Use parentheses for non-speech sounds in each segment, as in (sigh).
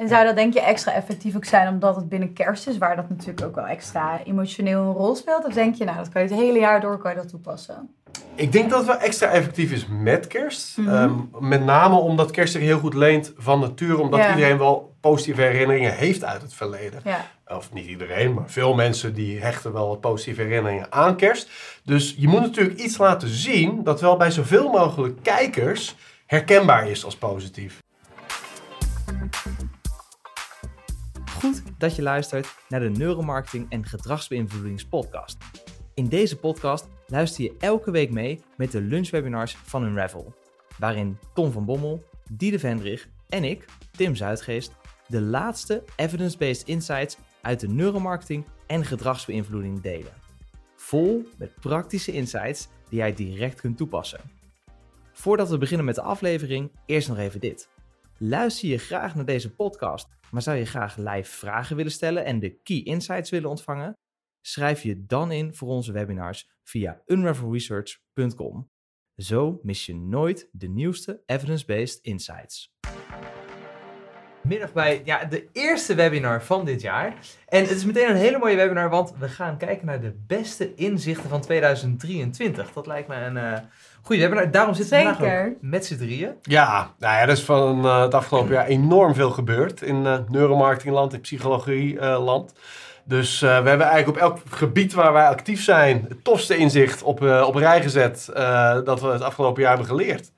En zou dat denk je extra effectief ook zijn omdat het binnen kerst is, waar dat natuurlijk ook wel extra emotioneel een rol speelt? Of denk je, nou, dat kan je het hele jaar door kan je dat toepassen? Ik denk dat het wel extra effectief is met kerst. Mhm. Ehm, met name omdat kerst zich heel goed leent van nature, omdat Ja. iedereen wel positieve herinneringen heeft uit het verleden. Ja. Of niet iedereen, maar veel mensen die hechten wel wat positieve herinneringen aan kerst. Dus je moet natuurlijk iets laten zien dat wel bij zoveel mogelijk kijkers herkenbaar is als positief. Goed dat je luistert naar de Neuromarketing en Gedragsbeïnvloedingspodcast. In deze podcast luister je elke week mee met de lunchwebinars van Unravel, waarin Tom van Bommel, Diede Vendrig en ik, Tim Zuidgeest, de laatste evidence-based insights uit de neuromarketing en gedragsbeïnvloeding delen. Vol met praktische insights die jij direct kunt toepassen. Voordat we beginnen met de aflevering, eerst nog even dit. Luister je graag naar deze podcast, maar zou je graag live vragen willen stellen en de key insights willen ontvangen? Schrijf je dan in voor onze webinars via unravelresearch.com. Zo mis je nooit de nieuwste evidence-based insights. Middag bij ja, de eerste webinar van dit jaar. En het is meteen een hele mooie webinar, want we gaan kijken naar de beste inzichten van 2023. Dat lijkt me een eh goede webinar. Daarom zitten we vandaag Zeker. ook met z'n drieën. Ja, nou ja, er is van eh, het afgelopen jaar enorm veel gebeurd in eh neuromarketingland, in psychologieland. dus eh, we hebben eigenlijk op elk gebied waar wij actief zijn het tofste inzicht op, eh, op rij gezet eh, dat we het afgelopen jaar hebben geleerd.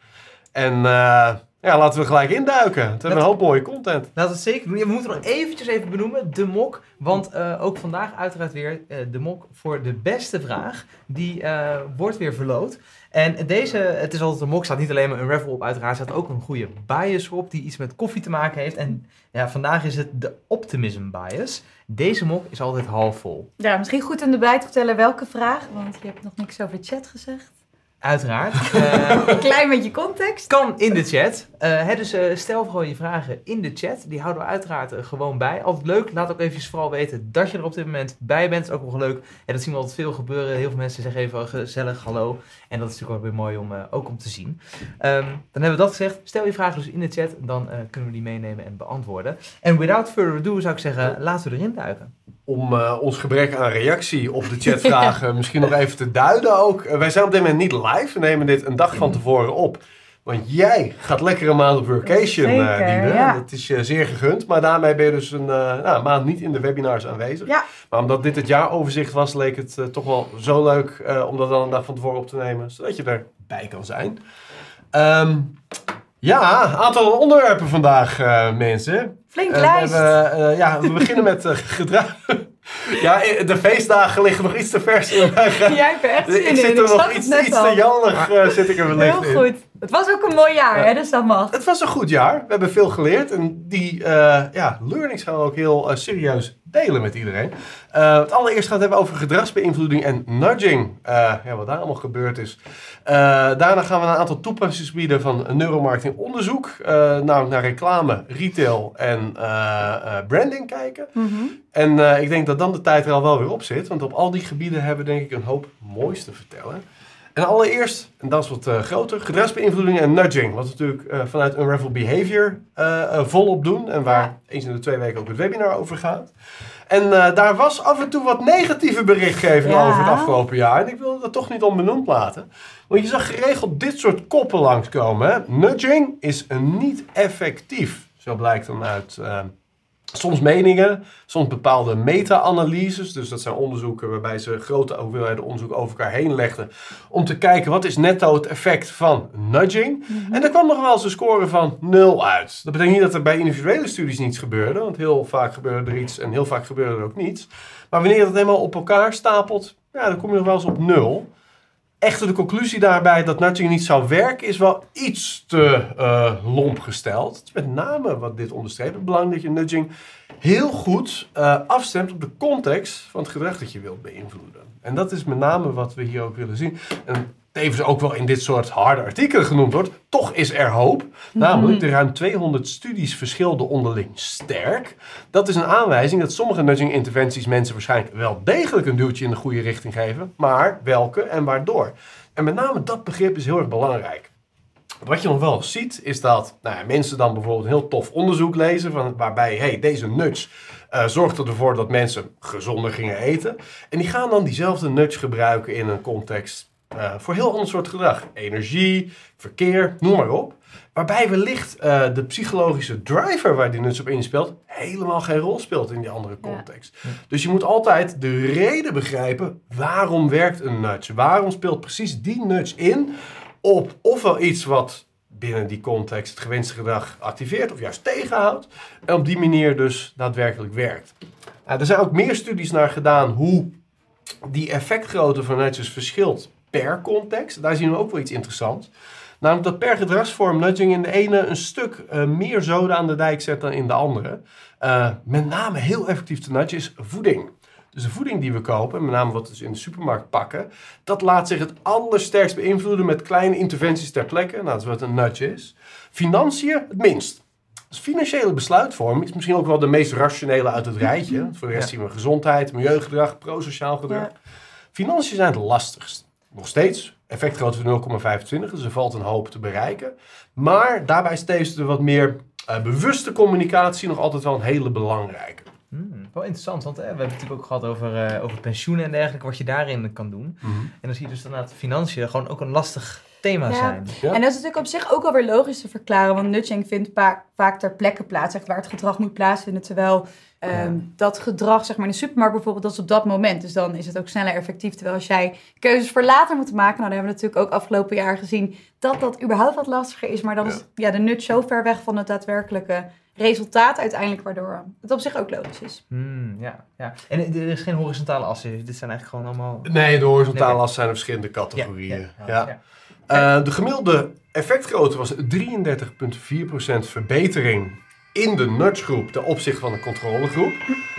En eh, ja, laten we gelijk induiken. Het hebben een hoop mooie content. Laten we het zeker doen. Ja, we moeten nog eventjes even benoemen, de mok. Want eh, ook vandaag uiteraard weer eh, de mok voor de beste vraag. Die eh, wordt weer verloot. En deze, het is altijd een mok, staat niet alleen maar een raffle op. Uiteraard staat ook een goede bias op die iets met koffie te maken heeft. En ja, vandaag is het de optimism bias. Deze mok is altijd half vol. Ja, misschien goed om erbij te vertellen welke vraag, want je hebt nog niks over de chat gezegd. Uiteraard. (laughs) Eh, Een klein beetje context. kan in de chat. Eh, hè, dus eh, stel gewoon je vragen in de chat. Die houden we uiteraard gewoon bij. Altijd leuk. Laat ook even vooral weten dat je er op dit moment bij bent. Dat is ook wel leuk. En dat zien we altijd veel gebeuren. Heel veel mensen zeggen even gezellig hallo. En dat is natuurlijk ook weer mooi om, eh, ook om te zien. Ehm, dan hebben we dat gezegd. Stel je vragen dus in de chat. Dan eh, kunnen we die meenemen en beantwoorden. En without further ado zou ik zeggen, laten we erin duiken. Om eh, ons gebrek aan reactie op de chatvragen (laughs) misschien nog even te duiden ook. Wij zijn op dit moment niet live. We nemen dit een dag van tevoren op. Want jij gaat lekker een maand op workation, eh ja. Dat is je zeer gegund. Maar daarmee ben je dus een eh, nou, maand niet in de webinars aanwezig. Ja. Maar omdat dit het jaaroverzicht was, leek het eh, toch wel zo leuk eh, om dat dan een dag van tevoren op te nemen. Zodat je erbij kan zijn. Ehm, ja, aantal onderwerpen vandaag, eh, mensen. Flink Eh, we, lijst. hebben, eh, ja, we beginnen met (laughs) gedrag. Ja, de feestdagen liggen nog iets te vers in mijn Jij hebt echt zin Ik in. zit er nog iets, net iets al. te jannig eh, zit ik er wellicht Heel in. goed. Het was ook een mooi jaar, Ja. hè, dus dat mag. Het was een goed jaar. We hebben veel geleerd. En die eh, ja, learnings gaan we ook heel eh, serieus delen met iedereen. Eh, het allereerst gaat het hebben over gedragsbeïnvloeding en nudging. Ja, wat daar allemaal gebeurd is. Daarna gaan we een aantal toepassingsgebieden van neuromarketing onderzoek. eh, nou, naar reclame, retail en branding kijken. Mhm. En ik denk dat dan de tijd er al wel weer op zit. Want op al die gebieden hebben we denk ik een hoop moois te vertellen. En allereerst, en dat is wat eh, groter, gedragsbeïnvloeding en nudging. Wat we natuurlijk eh, vanuit Unravel Behavior eh, volop doen. En waar eens in de twee weken ook het webinar over gaat. En daar was af en toe wat negatieve berichtgeving Ja. over het afgelopen jaar. En ik wilde dat toch niet onbenoemd laten. Want je zag geregeld dit soort koppen langskomen. Hè? Nudging is een niet effectief. Zo blijkt dan uit eh, soms meningen, soms bepaalde meta-analyses. Dus dat zijn onderzoeken waarbij ze grote hoeveelheden onderzoek over elkaar heen legden. Om te kijken wat is netto het effect van nudging. En daar kwam nog wel eens een score van 0 uit. Dat betekent niet dat er bij individuele studies niets gebeurde. Want heel vaak gebeurde er iets en heel vaak gebeurde er ook niets. Maar wanneer je dat helemaal op elkaar stapelt, ja, dan kom je nog wel eens op 0. Echter, de conclusie daarbij dat nudging niet zou werken, is wel iets te eh, lomp gesteld. Met name wat dit onderstreept. Het belang dat je nudging heel goed eh, afstemt op de context van het gedrag dat je wilt beïnvloeden. En dat is met name wat we hier ook willen zien. En tevens ook wel in dit soort harde artikelen genoemd wordt. Toch is er hoop. Namelijk, de ruim 200 studies verschilden onderling sterk. Dat is een aanwijzing dat sommige nudging interventies mensen waarschijnlijk wel degelijk een duwtje in de goede richting geven. Maar welke en waardoor? En met name dat begrip is heel erg belangrijk. Wat je nog wel ziet, is dat nou ja, mensen dan bijvoorbeeld een heel tof onderzoek lezen, van, waarbij hey, deze nudge uh, zorgde ervoor dat mensen gezonder gingen eten. En die gaan dan diezelfde nudge gebruiken in een context uh, voor heel ander soort gedrag. Energie, verkeer, noem maar op. Waarbij wellicht uh, de psychologische driver waar die nudge op inspeelt, helemaal geen rol speelt in die andere context. Ja. Dus je moet altijd de reden begrijpen waarom werkt een nudge. Waarom speelt precies die nudge in op ofwel iets wat binnen die context het gewenste gedrag activeert of juist tegenhoudt. En op die manier dus daadwerkelijk werkt. Nou, er zijn ook meer studies naar gedaan hoe die effectgrootte van nudges verschilt per context. Daar zien we ook wel iets interessants. Namelijk dat per gedragsvorm nudging in de ene een stuk uh, meer zoden aan de dijk zet dan in de andere. Uh, met name heel effectief te nudgen is voeding. Dus de voeding die we kopen, met name wat we dus in de supermarkt pakken, dat laat zich het allersterkst beïnvloeden met kleine interventies ter plekke. Nou, dat is wat een nudge is. Financiën het minst. Dus financiële besluitvorming is misschien ook wel de meest rationele uit het rijtje. Voor de rest zien we gezondheid, milieugedrag, prosociaal gedrag. Ja. Financiën zijn het lastigst. Nog steeds effectgrootte van 0,25, dus er valt een hoop te bereiken. Maar daarbij steeds de wat meer uh, bewuste communicatie nog altijd wel een hele belangrijke. Hmm, wel interessant, want hè, we hebben het natuurlijk ook gehad over, uh, over pensioenen en dergelijke, wat je daarin kan doen. Mhm. En dan zie je dus inderdaad financiën gewoon ook een lastig thema Ja. zijn. Ja. En dat is natuurlijk op zich ook alweer logisch te verklaren, want nudging vindt vaak ter plekke plaats, echt waar het gedrag moet plaatsvinden. Terwijl ehm, dat gedrag, zeg maar in de supermarkt bijvoorbeeld, dat is op dat moment. Dus dan is het ook sneller effectief. Terwijl als jij keuzes voor later moet maken, nou, dan hebben we natuurlijk ook afgelopen jaar gezien dat dat überhaupt wat lastiger is. Maar dan is ja, de nudge zo ver weg van het daadwerkelijke resultaat uiteindelijk, waardoor het op zich ook logisch is. Hmm, ja, ja. En er is geen horizontale assen. Dit zijn eigenlijk gewoon allemaal... Nee, de horizontale Nee. as zijn er verschillende categorieën. Ja, Ja, ja. Eh, de gemiddelde effectgrootte was 33,4% verbetering in de nudge-groep ten opzichte van de controlegroep.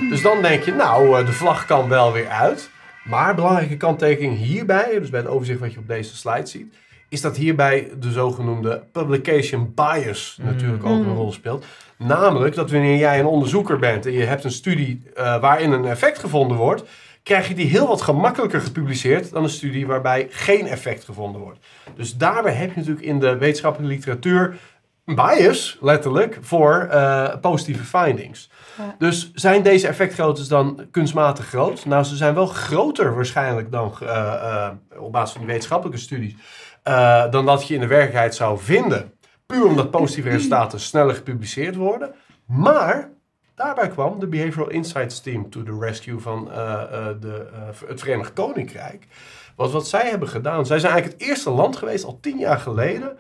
Dus dan denk je, nou, eh, de vlag kan wel weer uit. Maar belangrijke kanttekening hierbij, dus bij het overzicht wat je op deze slide ziet, is dat hierbij de zogenoemde publication bias natuurlijk ook een Mm. rol speelt. Namelijk dat wanneer jij een onderzoeker bent en je hebt een studie eh, waarin een effect gevonden wordt, krijg je die heel wat gemakkelijker gepubliceerd dan een studie waarbij geen effect gevonden wordt. Dus daarbij heb je natuurlijk in de wetenschappelijke literatuur een bias, letterlijk, voor eh, positieve findings. Ja. Dus zijn deze effectgroottes dan kunstmatig groot? Nou, ze zijn wel groter waarschijnlijk dan eh, eh, op basis van die wetenschappelijke studies, dan dat je in de werkelijkheid zou vinden. Puur omdat positieve resultaten sneller gepubliceerd worden. Maar daarbij kwam de Behavioral Insights Team to the rescue van eh, eh, de, eh, het Verenigd Koninkrijk. Want wat zij hebben gedaan, zij zijn eigenlijk het eerste land geweest, al tien jaar geleden,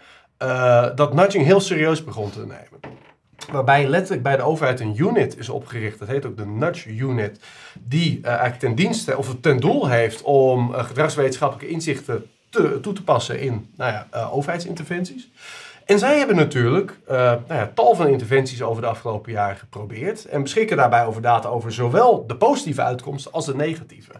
dat nudging heel serieus begon te nemen. Waarbij letterlijk bij de overheid een unit is opgericht, dat heet ook de Nudge Unit, die eigenlijk ten dienste of ten doel heeft om gedragswetenschappelijke inzichten te, toe te passen in nou ja, overheidsinterventies. En zij hebben natuurlijk eh, nou ja, tal van interventies over de afgelopen jaren geprobeerd. En beschikken daarbij over data over zowel de positieve uitkomsten als de negatieve.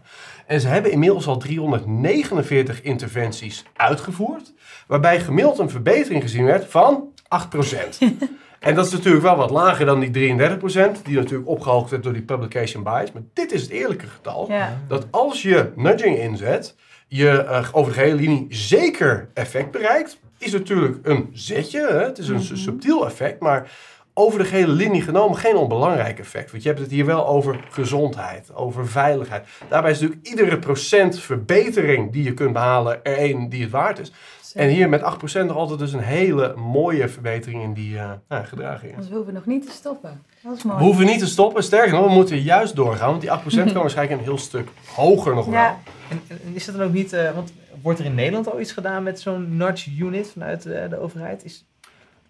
En ze hebben inmiddels al 349 interventies uitgevoerd. Waarbij gemiddeld een verbetering gezien werd van 8%. (laughs) en dat is natuurlijk wel wat lager dan die 33%, die natuurlijk opgehoogd werd door die publication bias. Maar dit is het eerlijke getal Ja. dat als je nudging inzet, je eh, over de gehele linie zeker effect bereikt. Is natuurlijk een zetje, hè? het is een su- subtiel effect, maar over de gehele linie genomen geen onbelangrijk effect. Want je hebt het hier wel over gezondheid, over veiligheid. Daarbij is natuurlijk iedere procent verbetering die je kunt behalen er één die het waard is. En hier met 8% nog altijd dus een hele mooie verbetering in die eh nou, gedragingen. Dus we hoeven nog niet te stoppen. Dat is mooi. We hoeven niet te stoppen, sterker nog, we moeten juist doorgaan. Want die 8% (laughs) kan waarschijnlijk een heel stuk hoger nog wel. Ja. En, en is dat dan ook niet... eh, want wordt er in Nederland al iets gedaan met zo'n nudge unit vanuit eh, de overheid? Is,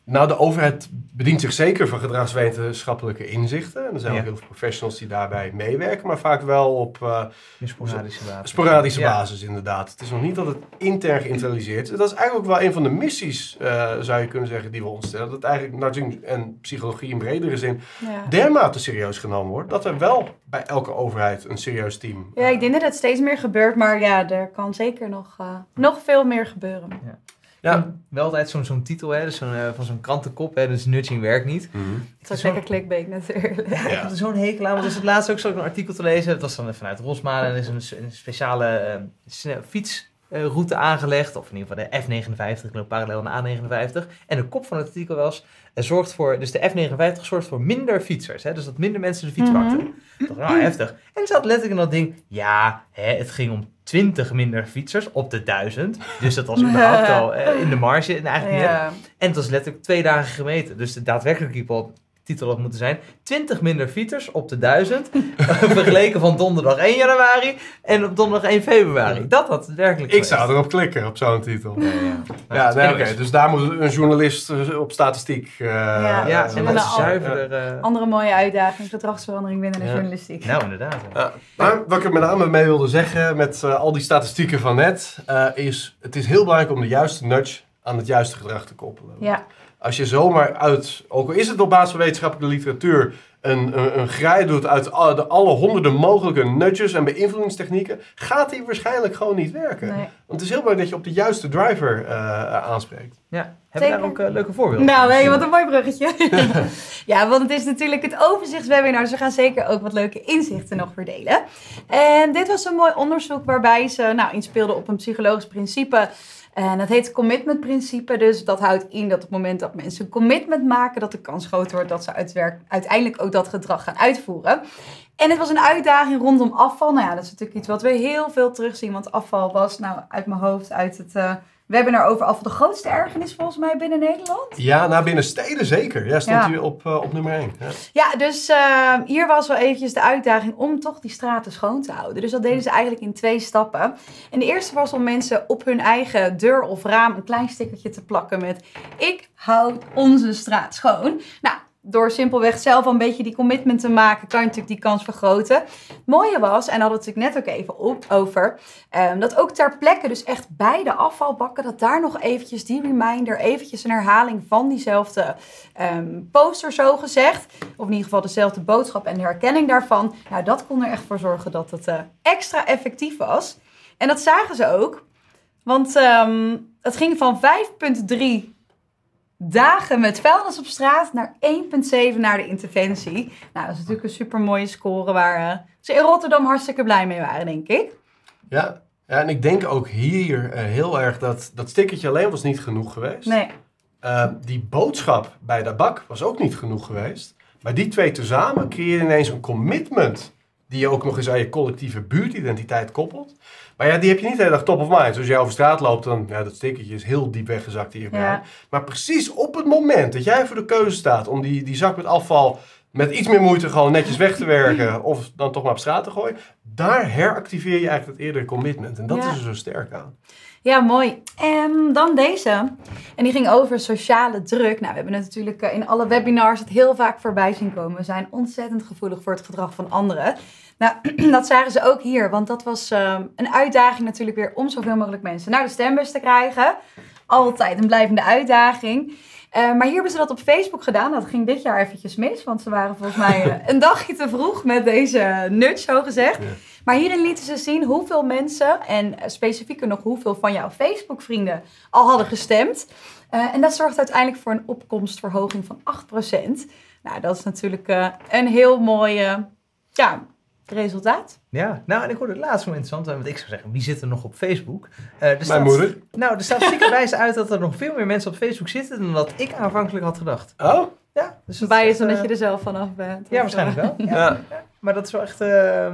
Nou, de overheid bedient zich zeker van gedragswetenschappelijke inzichten. En er zijn Ja. ook heel veel professionals die daarbij meewerken, maar vaak wel op eh, sporadische basis? sporadische Ja. basis inderdaad. Het is nog niet dat het intern geïnternaliseerd is. Dat is eigenlijk ook wel een van de missies, eh, zou je kunnen zeggen, die we ons stellen. Dat eigenlijk nudging en psychologie in bredere zin Ja. dermate serieus genomen wordt, dat er wel bij elke overheid een serieus team... ja, ik denk dat het steeds meer gebeurt, maar ja, er kan zeker nog, eh, nog veel meer gebeuren. Ja. Wel altijd zo'n zo'n titel, hè, dus zo'n, eh, van zo'n krantenkop, hè, dus nudging werkt niet. Mhm. Het is Zo- lekker clickbait natuurlijk. Ja, er zo'n hekel aan, want dus het laatst ook zo een artikel te lezen. Dat was dan vanuit Rosmalen en is een, een speciale eh, fiets route aangelegd. Of in ieder geval de F59, ik loop parallel aan de A59. En de kop van het artikel was, eh, zorgt voor, dus de F59 zorgt voor minder fietsers. Hè? Dus dat minder mensen de fiets Mhm. pakten. Ik dacht, nou heftig. En zat letterlijk in dat ding, ja, hè, het ging om 20 minder fietsers op de 1000. Dus dat was (laughs) überhaupt al eh, in de marge. En eigenlijk niet en het was letterlijk twee dagen gemeten. Dus de daadwerkelijke titel- titel had moeten zijn... 20 minder fietsers op de 1000... (laughs) vergeleken van donderdag 1 januari en op donderdag 1 februari. Dat had het werkelijk Ik zou erop klikken, op zo'n titel. Ja, ja. Ja, nee, oké. Dus daar moet een journalist eh, op statistiek... eh, Ja. Ja, eh, en al- zuiverder... eh, Andere mooie uitdaging, gedragsverandering binnen de Ja. journalistiek. nou, inderdaad. ja. Ja. Maar wat ik er met name mee wilde zeggen met eh, al die statistieken van net, eh, is het is heel belangrijk om de juiste nudge aan het juiste gedrag te koppelen. Ja, Als je zomaar uit, ook al is het op basis van wetenschappelijke literatuur, een, een, een grij doet uit alle, de, alle honderden mogelijke nudges en beïnvloedingstechnieken, gaat die waarschijnlijk gewoon niet werken. nee. Want het is heel belangrijk dat je op de juiste driver eh, aanspreekt. Ja. Hebben we daar ook eh, leuke voorbeelden Nou, je wat een mooi bruggetje. (laughs) ja, want het is natuurlijk het overzichtswebinar, dus we gaan zeker ook wat leuke inzichten nog verdelen. En dit was een mooi onderzoek waarbij ze nou, inspeelden op een psychologisch principe. En dat heet commitment principe. Dus dat houdt in dat op het moment dat mensen een commitment maken, dat de kans groter wordt dat ze uiteindelijk ook dat gedrag gaan uitvoeren. En het was een uitdaging rondom afval. Nou ja, dat is natuurlijk iets wat we heel veel terugzien. Want afval was, nou uit mijn hoofd, uit het eh, webinar over afval, de grootste ergernis volgens mij binnen Nederland. Ja, naar binnen steden zeker. Ja, stond Ja. hier op, eh, op nummer 1. Ja. Ja, dus eh, hier was wel eventjes de uitdaging om toch die straten schoon te houden. Dus dat deden ze eigenlijk in twee stappen. En de eerste was om mensen op hun eigen deur of raam een klein stickertje te plakken met... Ik hou onze straat schoon. Nou, door simpelweg zelf een beetje die commitment te maken, kan je natuurlijk die kans vergroten. Het mooie was, en daar hadden we het net ook even op, over, ehm, dat ook ter plekke, dus echt bij de afvalbakken, dat daar nog eventjes die reminder, eventjes een herhaling van diezelfde ehm, poster zo gezegd, of in ieder geval dezelfde boodschap en de herkenning daarvan, nou dat kon er echt voor zorgen dat het eh, extra effectief was. En dat zagen ze ook, want ehm, het ging van 5,3 dagen met vuilnis op straat naar 1,7 naar de interventie. Nou, dat is natuurlijk een super mooie score waar eh, ze in Rotterdam hartstikke blij mee waren, denk ik. Ja. ja, en ik denk ook hier eh, heel erg dat dat stickertje alleen was niet genoeg geweest. Nee, Eh, die boodschap bij de bak was ook niet genoeg geweest. Maar die twee tezamen creëren ineens een commitment. Die je ook nog eens aan je collectieve buurtidentiteit koppelt. Maar ja, die heb je niet de hele dag top of mind. Dus als jij over straat loopt, dan ja, dat stickertje is heel diep weggezakt in je brein. Ja. Maar precies op het moment dat jij voor de keuze staat om die, die zak met afval met iets meer moeite gewoon netjes weg te werken. (laughs) Of dan toch maar op straat te gooien. Daar heractiveer je eigenlijk het eerdere commitment. En dat Ja. is er zo sterk aan. Ja, mooi. En dan deze. En die ging over sociale druk. Nou, we hebben het natuurlijk eh, in alle webinars het heel vaak voorbij zien komen. We zijn ontzettend gevoelig voor het gedrag van anderen. Nou, (clears throat) dat zagen ze ook hier. Want dat was eh, een uitdaging natuurlijk weer om zoveel mogelijk mensen naar de stembus te krijgen. Altijd een blijvende uitdaging. Eh, maar hier hebben ze dat op Facebook gedaan. Dat ging dit jaar eventjes mis. Want ze waren volgens mij (laughs) eh, een dagje te vroeg met deze nudge, zo gezegd. Ja. Maar hierin lieten ze zien hoeveel mensen, en eh, specifieker nog hoeveel van jouw Facebook-vrienden al hadden gestemd. En dat zorgt uiteindelijk voor een opkomstverhoging van 8%. Nou, dat is natuurlijk een heel mooi eh, ja, resultaat. Ja, nou en ik hoorde het laatst wel interessant, want ik zou zeggen, wie zit er nog op Facebook? Eh, Mijn moeder. Nou, de statistieken wijzen uit dat er nog veel meer mensen op Facebook zitten dan dat ik aanvankelijk had gedacht. Oh? Ja, dus dat Bij is is omdat echt, je er zelf vanaf bent. Ja, waarschijnlijk wel. Ja. Ja. Maar dat is wel echt, eh ja,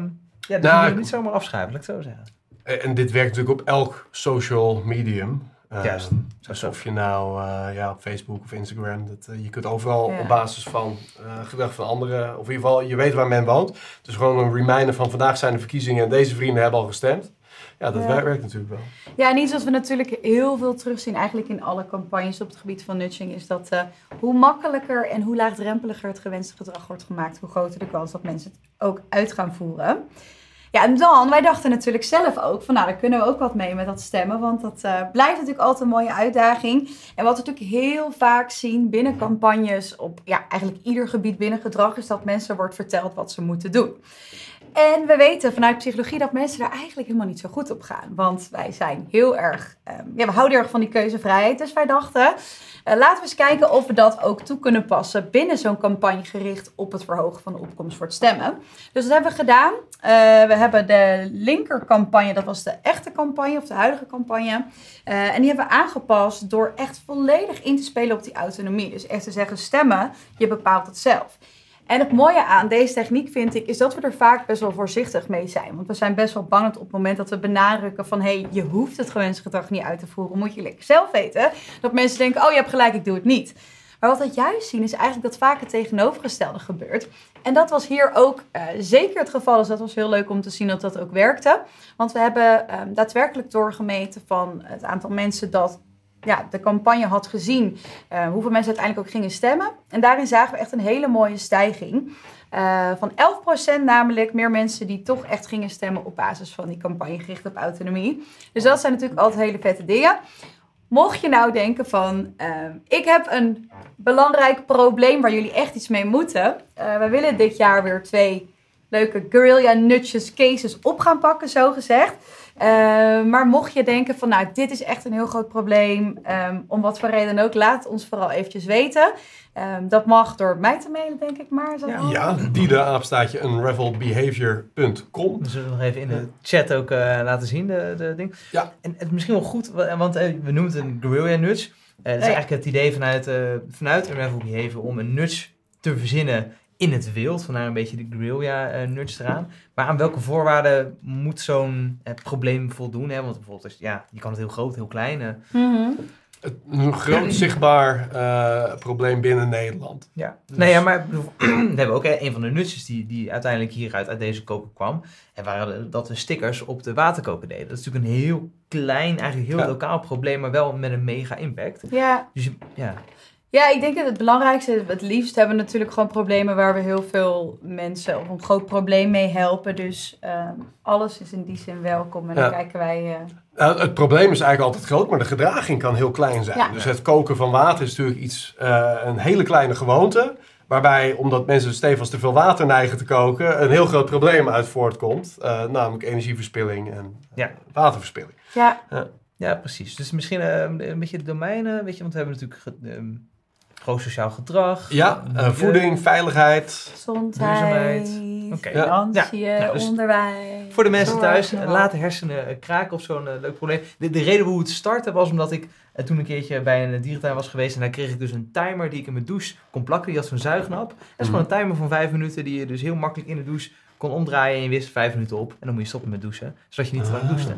dat Nou, moet je ik- niet zomaar afschrijven, laat ik zo zeggen. Eh, En dit werkt natuurlijk op elk social medium. Eh, Juist. Dus of je nou eh, ja, op Facebook of Instagram, dat, eh, je kunt overal Ja. op basis van eh, gedrag van anderen, of in ieder geval, je weet waar men woont. Dus gewoon een reminder van vandaag zijn de verkiezingen en deze vrienden hebben al gestemd. Ja, dat Ja. werkt, natuurlijk wel. Ja, en iets wat we natuurlijk heel veel terugzien, eigenlijk in alle campagnes op het gebied van nudging, is dat hoe makkelijker en hoe laagdrempeliger het gewenste gedrag wordt gemaakt, hoe groter de kans dat mensen het ook uit gaan voeren. Ja, en dan, wij dachten natuurlijk zelf ook van, nou, daar kunnen we ook wat mee met dat stemmen, want dat eh, blijft natuurlijk altijd een mooie uitdaging. En wat we natuurlijk heel vaak zien binnen campagnes op, ja, eigenlijk ieder gebied binnen gedrag, is dat mensen wordt verteld wat ze moeten doen. En we weten vanuit psychologie dat mensen daar eigenlijk helemaal niet zo goed op gaan. Want wij zijn heel erg, ehm, ja, we houden erg van die keuzevrijheid. Dus wij dachten, laten we eens kijken of we dat ook toe kunnen passen binnen zo'n campagne gericht op het verhogen van de opkomst voor het stemmen. Dus dat hebben we gedaan. Eh, we hebben de linkercampagne, dat was de echte campagne of de huidige campagne. Eh, en die hebben we aangepast door echt volledig in te spelen op die autonomie. Dus echt te zeggen, stemmen, je bepaalt het zelf. En het mooie aan deze techniek vind ik, is dat we er vaak best wel voorzichtig mee zijn. Want we zijn best wel bang op het moment dat we benadrukken van... hé, hey, je hoeft het gewenste gedrag niet uit te voeren, moet je lekker zelf weten. Dat mensen denken, oh, je hebt gelijk, ik doe het niet. Maar wat we juist zien is eigenlijk dat vaak het tegenovergestelde gebeurt. En dat was hier ook uh, zeker het geval. Dus dat was heel leuk om te zien dat dat ook werkte. Want we hebben uh, daadwerkelijk doorgemeten van het aantal mensen dat ja, de campagne had gezien, uh, hoeveel mensen uiteindelijk ook gingen stemmen. En daarin zagen we echt een hele mooie stijging. Uh, van 11% namelijk meer mensen die toch echt gingen stemmen op basis van die campagne gericht op autonomie. Dus dat zijn natuurlijk altijd hele vette dingen. Mocht je nou denken van, uh, ik heb een belangrijk probleem waar jullie echt iets mee moeten. we willen dit jaar weer twee leuke guerrilla nutjes cases op gaan pakken, zo gezegd. Uh, maar mocht je denken van, nou, dit is echt een heel groot probleem, um, om wat voor reden ook, laat ons vooral eventjes weten. Um, dat mag door mij te mailen, denk ik maar. Zo ja, ja, die de aapstaatje unravelbehavior.com. We zullen nog even in de chat ook uh, laten zien, de, de ding. Ja. En het is misschien wel goed, want uh, we noemen het een guerrilla nudge. dat is Nee. eigenlijk het idee vanuit, vanuit Unravel Behavior om een nudge te verzinnen in het wild. Vandaar een beetje de guerrilla uh, nudge eraan. Maar aan welke voorwaarden moet zo'n uh, probleem voldoen? Hè? Want bijvoorbeeld, als, ja, je kan het heel groot, heel klein. Uh. Mm -hmm. Het, een groot zichtbaar uh, probleem binnen Nederland. Ja, dus. nee, ja maar we hebben ook hè, een van de nutjes die, die uiteindelijk hieruit uit deze koker kwam. En waren dat de stickers op de waterkoker deden. Dat is natuurlijk een heel klein, eigenlijk heel ja. lokaal probleem, maar wel met een mega impact. Ja. Dus ja. Ja, ik denk dat het belangrijkste is, het liefst hebben we natuurlijk gewoon problemen waar we heel veel mensen of een groot probleem mee helpen. Dus uh, alles is in die zin welkom en dan kijken wij... Uh... Nou, het probleem is eigenlijk altijd groot, maar de gedraging kan heel klein zijn. Ja. Dus het koken van water is natuurlijk iets, uh, een hele kleine gewoonte. Waarbij, omdat mensen stevast te veel water neigen te koken, een heel groot probleem uit voortkomt. Uh, namelijk energieverspilling en ja. waterverspilling. Ja. ja, precies. Dus misschien een beetje de domeinen, weet je, want we hebben natuurlijk um, groot sociaal gedrag. Ja, uh, voeding, veiligheid. Gezondheid. Okay. Financiën, ja. dus onderwijs. Voor de mensen thuis, zorg, laat de hersenen kraken of zo'n uh, leuk probleem. De, de, reden hoe het startte was omdat ik uh, toen een keertje bij een dierentuin was geweest. En daar kreeg ik dus een timer die ik in mijn douche kon plakken. Die had zo'n zuignap. Dat is Mhm. gewoon een timer van vijf minuten die je dus heel makkelijk in de douche kon omdraaien. En je wist vijf minuten op. En dan moet je stoppen met douchen. Zodat je niet te lang Ah. douchte.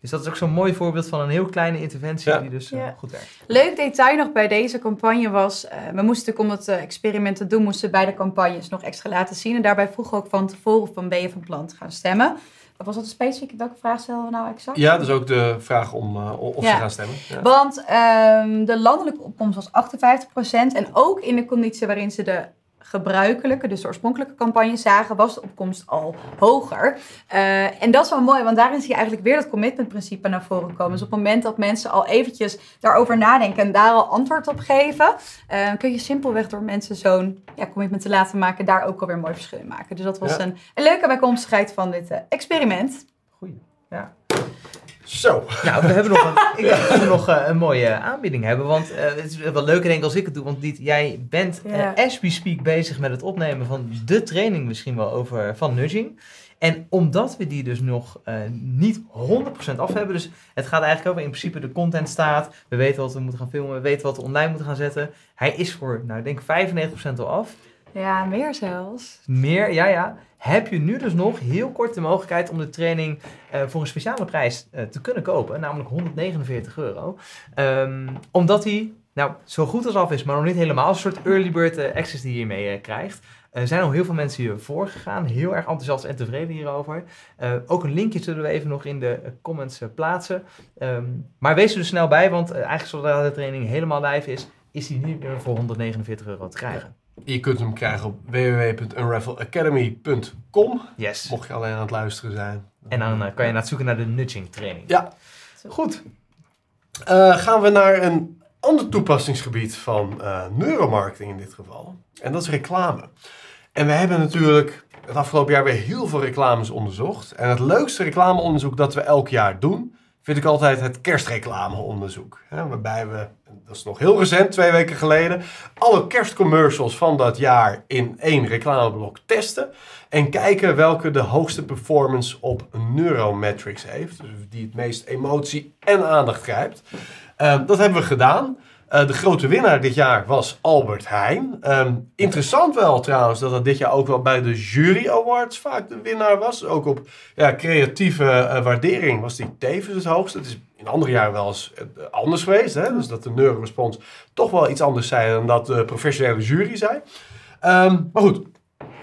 Dus dat is ook zo'n mooi voorbeeld van een heel kleine interventie Ja. die dus uh, Ja. goed werkt. Leuk detail nog bij deze campagne was, uh, we moesten natuurlijk om het uh, experiment te doen, moesten we bij de campagnes nog extra laten zien. En daarbij vroegen we ook van tevoren van ben je van plan te gaan stemmen. Was dat een specifieke, welke vraag stellen we nou exact? Ja, dus ook de vraag om uh, of Ja. ze gaan stemmen. Ja. Want um, de landelijke opkomst was 58% en ook in de conditie waarin ze de gebruikelijke, dus de oorspronkelijke campagne zagen, was de opkomst al hoger. Uh, en dat is wel mooi, want daarin zie je eigenlijk weer dat commitmentprincipe naar voren komen. Dus op het moment dat mensen al eventjes daarover nadenken en daar al antwoord op geven, uh, kun je simpelweg door mensen zo'n ja, commitment te laten maken, daar ook alweer een mooi verschil in maken. Dus dat was Ja. een, een leuke bijkomstigheid van dit uh, experiment. Goeie. Ja. Zo. Nou, we hebben nog een, (laughs) ik denk dat we nog uh, een mooie aanbieding hebben. Want uh, het is wel leuker denk ik als ik het doe. Want Diet, jij bent Ja. uh, as we speak bezig met het opnemen van de training misschien wel over van nudging. En omdat we die dus nog uh, niet 100% af hebben. Dus het gaat eigenlijk over in principe de content staat. We weten wat we moeten gaan filmen. We weten wat we online moeten gaan zetten. Hij is voor, nou ik denk 95% al af. Ja, meer zelfs. Meer, ja ja. Heb je nu dus nog heel kort de mogelijkheid om de training uh, voor een speciale prijs uh, te kunnen kopen. Namelijk 149 euro. Um, omdat hij nou, zo goed als af is, maar nog niet helemaal. Een soort early bird uh, access die je hiermee krijgt. Er zijn al heel veel mensen hiervoor gegaan. Heel erg enthousiast en tevreden hierover. Ook een linkje zullen we even nog in de comments plaatsen. Um, maar wees er dus snel bij, want eigenlijk zodra de training helemaal live is, is die niet meer voor 149 euro te krijgen. Je kunt hem krijgen op www.unravelacademy.com. Yes. Mocht je alleen aan het luisteren zijn. En dan uh, kan je naar het zoeken naar de nudging training. Ja. Goed. Uh, gaan we naar een ander toepassingsgebied van uh, neuromarketing in dit geval. En dat is reclame. En we hebben natuurlijk het afgelopen jaar weer heel veel reclames onderzocht. En het leukste reclameonderzoek dat we elk jaar doen, vind ik altijd het kerstreclameonderzoek. Hè, waarbij we, dat is nog heel recent, twee weken geleden, alle kerstcommercials van dat jaar in één reclameblok testen. En kijken welke de hoogste performance op neurometrics heeft. Dus die het meest emotie en aandacht grijpt. Uh, dat hebben we gedaan. Uh, de grote winnaar dit jaar was Albert Heijn. Um, interessant wel trouwens dat dat dit jaar ook wel bij de Jury Awards vaak de winnaar was. Ook op ja, creatieve uh, waardering was die tevens het hoogste. Het is in andere jaren wel eens anders geweest. Hè? Dus dat de neurorespons toch wel iets anders zei dan dat de professionele jury zei. Um, maar goed,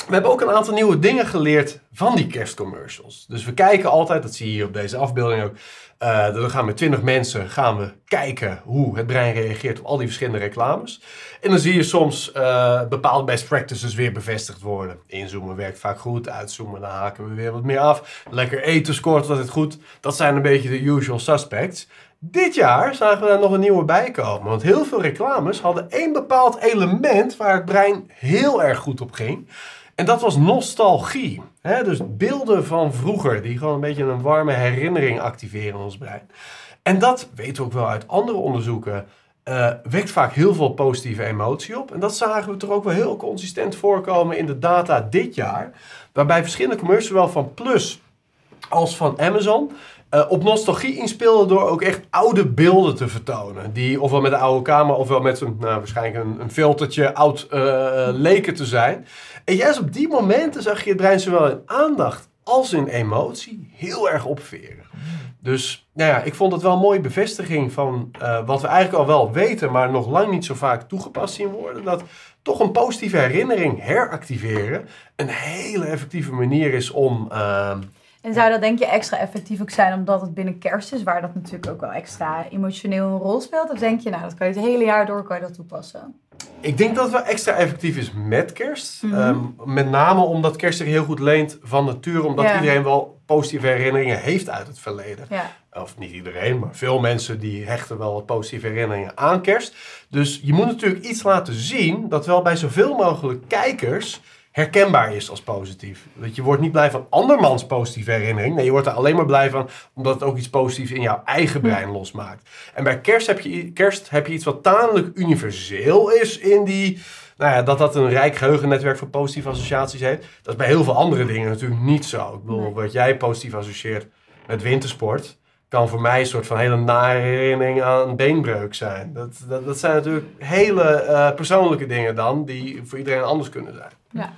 we hebben ook een aantal nieuwe dingen geleerd van die kerstcommercials. Dus we kijken altijd, dat zie je hier op deze afbeelding ook. Uh, dan gaan we met 20 mensen gaan we kijken hoe het brein reageert op al die verschillende reclames. En dan zie je soms uh, bepaalde best practices weer bevestigd worden. Inzoomen werkt vaak goed, uitzoomen dan haken we weer wat meer af. Lekker eten scoort altijd goed. Dat zijn een beetje de usual suspects. Dit jaar zagen we daar nog een nieuwe bij komen. Want heel veel reclames hadden één bepaald element waar het brein heel erg goed op ging. En dat was nostalgie. Dus beelden van vroeger, die gewoon een beetje een warme herinnering activeren in ons brein. En dat weten we ook wel uit andere onderzoeken. Uh, wekt vaak heel veel positieve emotie op. En dat zagen we toch ook wel heel consistent voorkomen in de data dit jaar. Waarbij verschillende commercials, zowel van Plus als van Amazon, uh, op nostalgie inspeelden door ook echt oude beelden te vertonen. Die ofwel met een oude camera ofwel met een, nou, waarschijnlijk een, een filtertje oud uh, leken te zijn. En juist op die momenten zag je het brein zowel in aandacht als in emotie heel erg opveren. Dus nou ja, ik vond het wel een mooie bevestiging van uh, wat we eigenlijk al wel weten, maar nog lang niet zo vaak toegepast zien worden. Dat toch een positieve herinnering heractiveren een hele effectieve manier is om. En zou dat denk je extra effectief ook zijn omdat het binnen kerst is, waar dat natuurlijk ook wel extra emotioneel een rol speelt? Of denk je, nou, dat kan je het hele jaar door kan je dat toepassen? Ik denk dat het wel extra effectief is met kerst. Mm -hmm. um, met name omdat kerst zich heel goed leent van nature, omdat ja. iedereen wel positieve herinneringen heeft uit het verleden. Ja. Of niet iedereen, maar veel mensen die hechten wel wat positieve herinneringen aan kerst. Dus je moet natuurlijk iets laten zien dat wel bij zoveel mogelijk kijkers herkenbaar is als positief. Dat je wordt niet blij van andermans positieve herinnering. Nee, je wordt er alleen maar blij van omdat het ook iets positiefs in jouw eigen brein losmaakt. En bij kerst heb je, kerst heb je iets wat tamelijk universeel is in die... Nou ja, dat dat een rijk geheugennetwerk voor positieve associaties heeft. Dat is bij heel veel andere dingen natuurlijk niet zo. Ik bedoel, wat jij positief associeert met wintersport kan voor mij een soort van hele nare herinnering aan een beenbreuk zijn. Dat, dat, dat zijn natuurlijk hele uh, persoonlijke dingen dan, die voor iedereen anders kunnen zijn. Ja.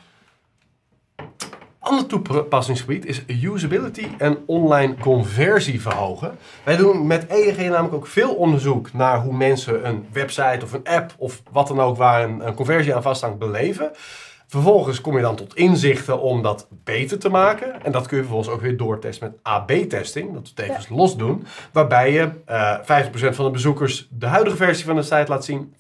Ander toepassingsgebied is usability en online conversie verhogen. Wij doen met EEG namelijk ook veel onderzoek naar hoe mensen een website of een app of wat dan ook waar een, een conversie aan vasthangt beleven. Vervolgens kom je dan tot inzichten om dat beter te maken. En dat kun je vervolgens ook weer doortesten met AB-testing. Dat we tevens ja. los doen. Waarbij je uh, 50% van de bezoekers de huidige versie van de site laat zien. 50%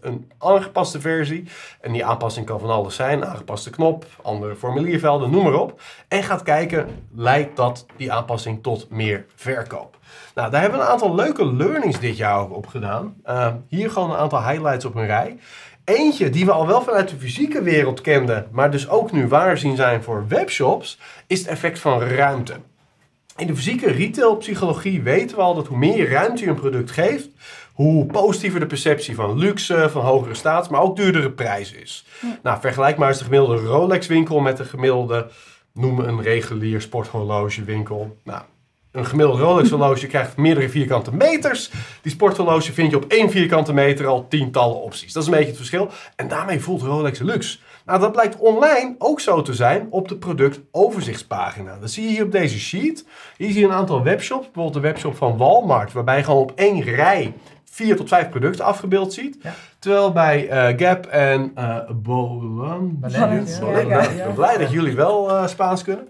een aangepaste versie. En die aanpassing kan van alles zijn. Aangepaste knop, andere formuliervelden, noem maar op. En gaat kijken, leidt dat die aanpassing tot meer verkoop? Nou, daar hebben we een aantal leuke learnings dit jaar op gedaan. Uh, hier gewoon een aantal highlights op een rij. Eentje die we al wel vanuit de fysieke wereld kenden, maar dus ook nu waar zien zijn voor webshops, is het effect van ruimte. In de fysieke retailpsychologie weten we al dat hoe meer ruimte je een product geeft, hoe positiever de perceptie van luxe, van hogere status, maar ook duurdere prijs is. Ja. Nou, vergelijk maar eens de gemiddelde Rolex winkel met de gemiddelde, noem een regulier sporthorlogewinkel. Nou, een gemiddeld Rolex horloge krijgt meerdere vierkante meters. Die sporthorloge vind je op één vierkante meter al tientallen opties. Dat is een beetje het verschil. En daarmee voelt Rolex luxe. Nou, dat blijkt online ook zo te zijn op de productoverzichtspagina. Dat zie je hier op deze sheet. Hier zie je een aantal webshops. Bijvoorbeeld de webshop van Walmart. Waarbij je gewoon op één rij vier tot vijf producten afgebeeld ziet. Ja. Terwijl bij uh, Gap en uh, Bolan... Ja, ja, Ik ben blij dat jullie wel uh, Spaans kunnen.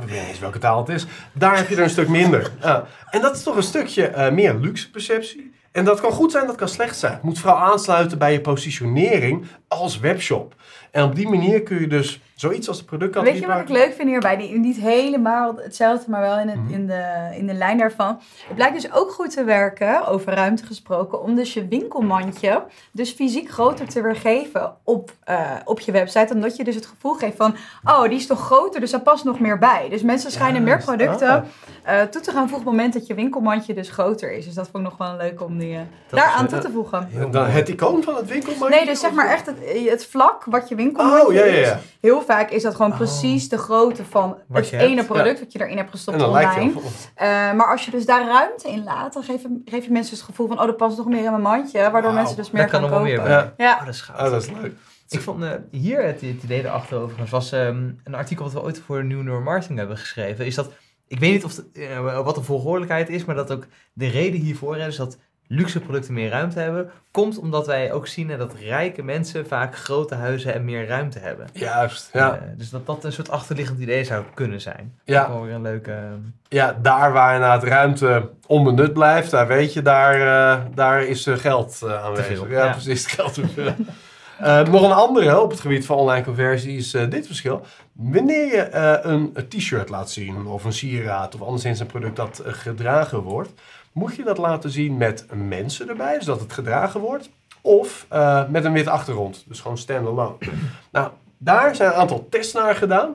Ik weet niet eens welke taal het is. Daar heb je er een stuk minder. (laughs) Uh, en dat is toch een stukje uh, meer luxe perceptie. En dat kan goed zijn, dat kan slecht zijn. Het moet vooral aansluiten bij je positionering als webshop. En op die manier kun je dus zoiets als de productcategorie Weet je wat ik leuk vind hierbij? Die, niet helemaal hetzelfde, maar wel in, het, Mhm. in, de, in de lijn daarvan. Het blijkt dus ook goed te werken, over ruimte gesproken, om dus je winkelmandje dus fysiek groter te weergeven op, eh, op je website. Omdat je dus het gevoel geeft van, oh, die is toch groter, dus daar past nog meer bij. Dus mensen schijnen meer producten eh, toe te gaan voegen op het moment dat je winkelmandje dus groter is. Dus dat vond ik nog wel leuk om die, eh, Dat daaraan is, toe te voegen. Dan het icoon van het winkelmandje? Nee, dus zeg maar echt het, het vlak wat je winkelmandje Oh, ja, ja, is. ja. Heel vaak is dat gewoon Oh. precies de grootte van Wat het je ene hebt, product wat je erin hebt gestopt online. Eh, maar als je dus daar ruimte in laat, dan geef je, geef je mensen dus het gevoel van, oh, er past nog meer in mijn mandje. Waardoor mensen dus meer gaan kopen. meer Ja. bij. Ja. Oh, dat is gaaf. Ah, dat is leuk. Ik vond eh, hier het, het idee erachter overigens was ehm, een artikel wat we ooit voor New Neuromarketing hebben geschreven. Is dat, ik weet niet of de, eh, wat de volgordelijkheid is, maar dat ook de reden hiervoor is dat luxe producten meer ruimte hebben, komt omdat wij ook zien dat rijke mensen vaak grote huizen en meer ruimte hebben. Juist, ja. Eh, dus dat dat een soort achterliggend idee zou kunnen zijn. Ja. Ook wel weer een leuke... ehm, Ja, daar waar inderdaad ruimte onbenut blijft, daar weet je, daar, eh, daar is eh, geld eh, aanwezig. Ja, ja. precies, geld te veel. (laughs) Eh, nog een andere op het gebied van online conversie is eh, dit verschil. Wanneer je eh, een t-shirt laat zien, of een sieraad, of anderszins een product dat eh, gedragen wordt, moet je dat laten zien met mensen erbij, zodat het gedragen wordt, of eh, met een wit achtergrond, dus gewoon standalone. (clears throat) nou, daar zijn een aantal tests naar gedaan.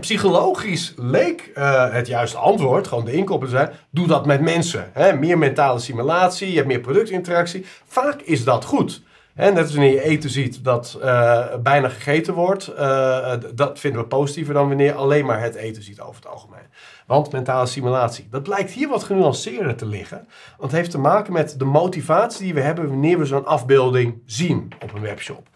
Psychologisch leek eh, het juiste antwoord, gewoon de inkoppeling zijn, doe dat met mensen. Hè? Meer mentale simulatie, je hebt meer productinteractie. Vaak is dat goed. Hè? Net als wanneer je eten ziet dat eh, bijna gegeten wordt, dat vinden we positiever dan wanneer je alleen maar het eten ziet over het algemeen. Want mentale simulatie, dat blijkt hier wat genuanceerder te liggen. Want het heeft te maken met de motivatie die we hebben wanneer we zo'n afbeelding zien op een webshop.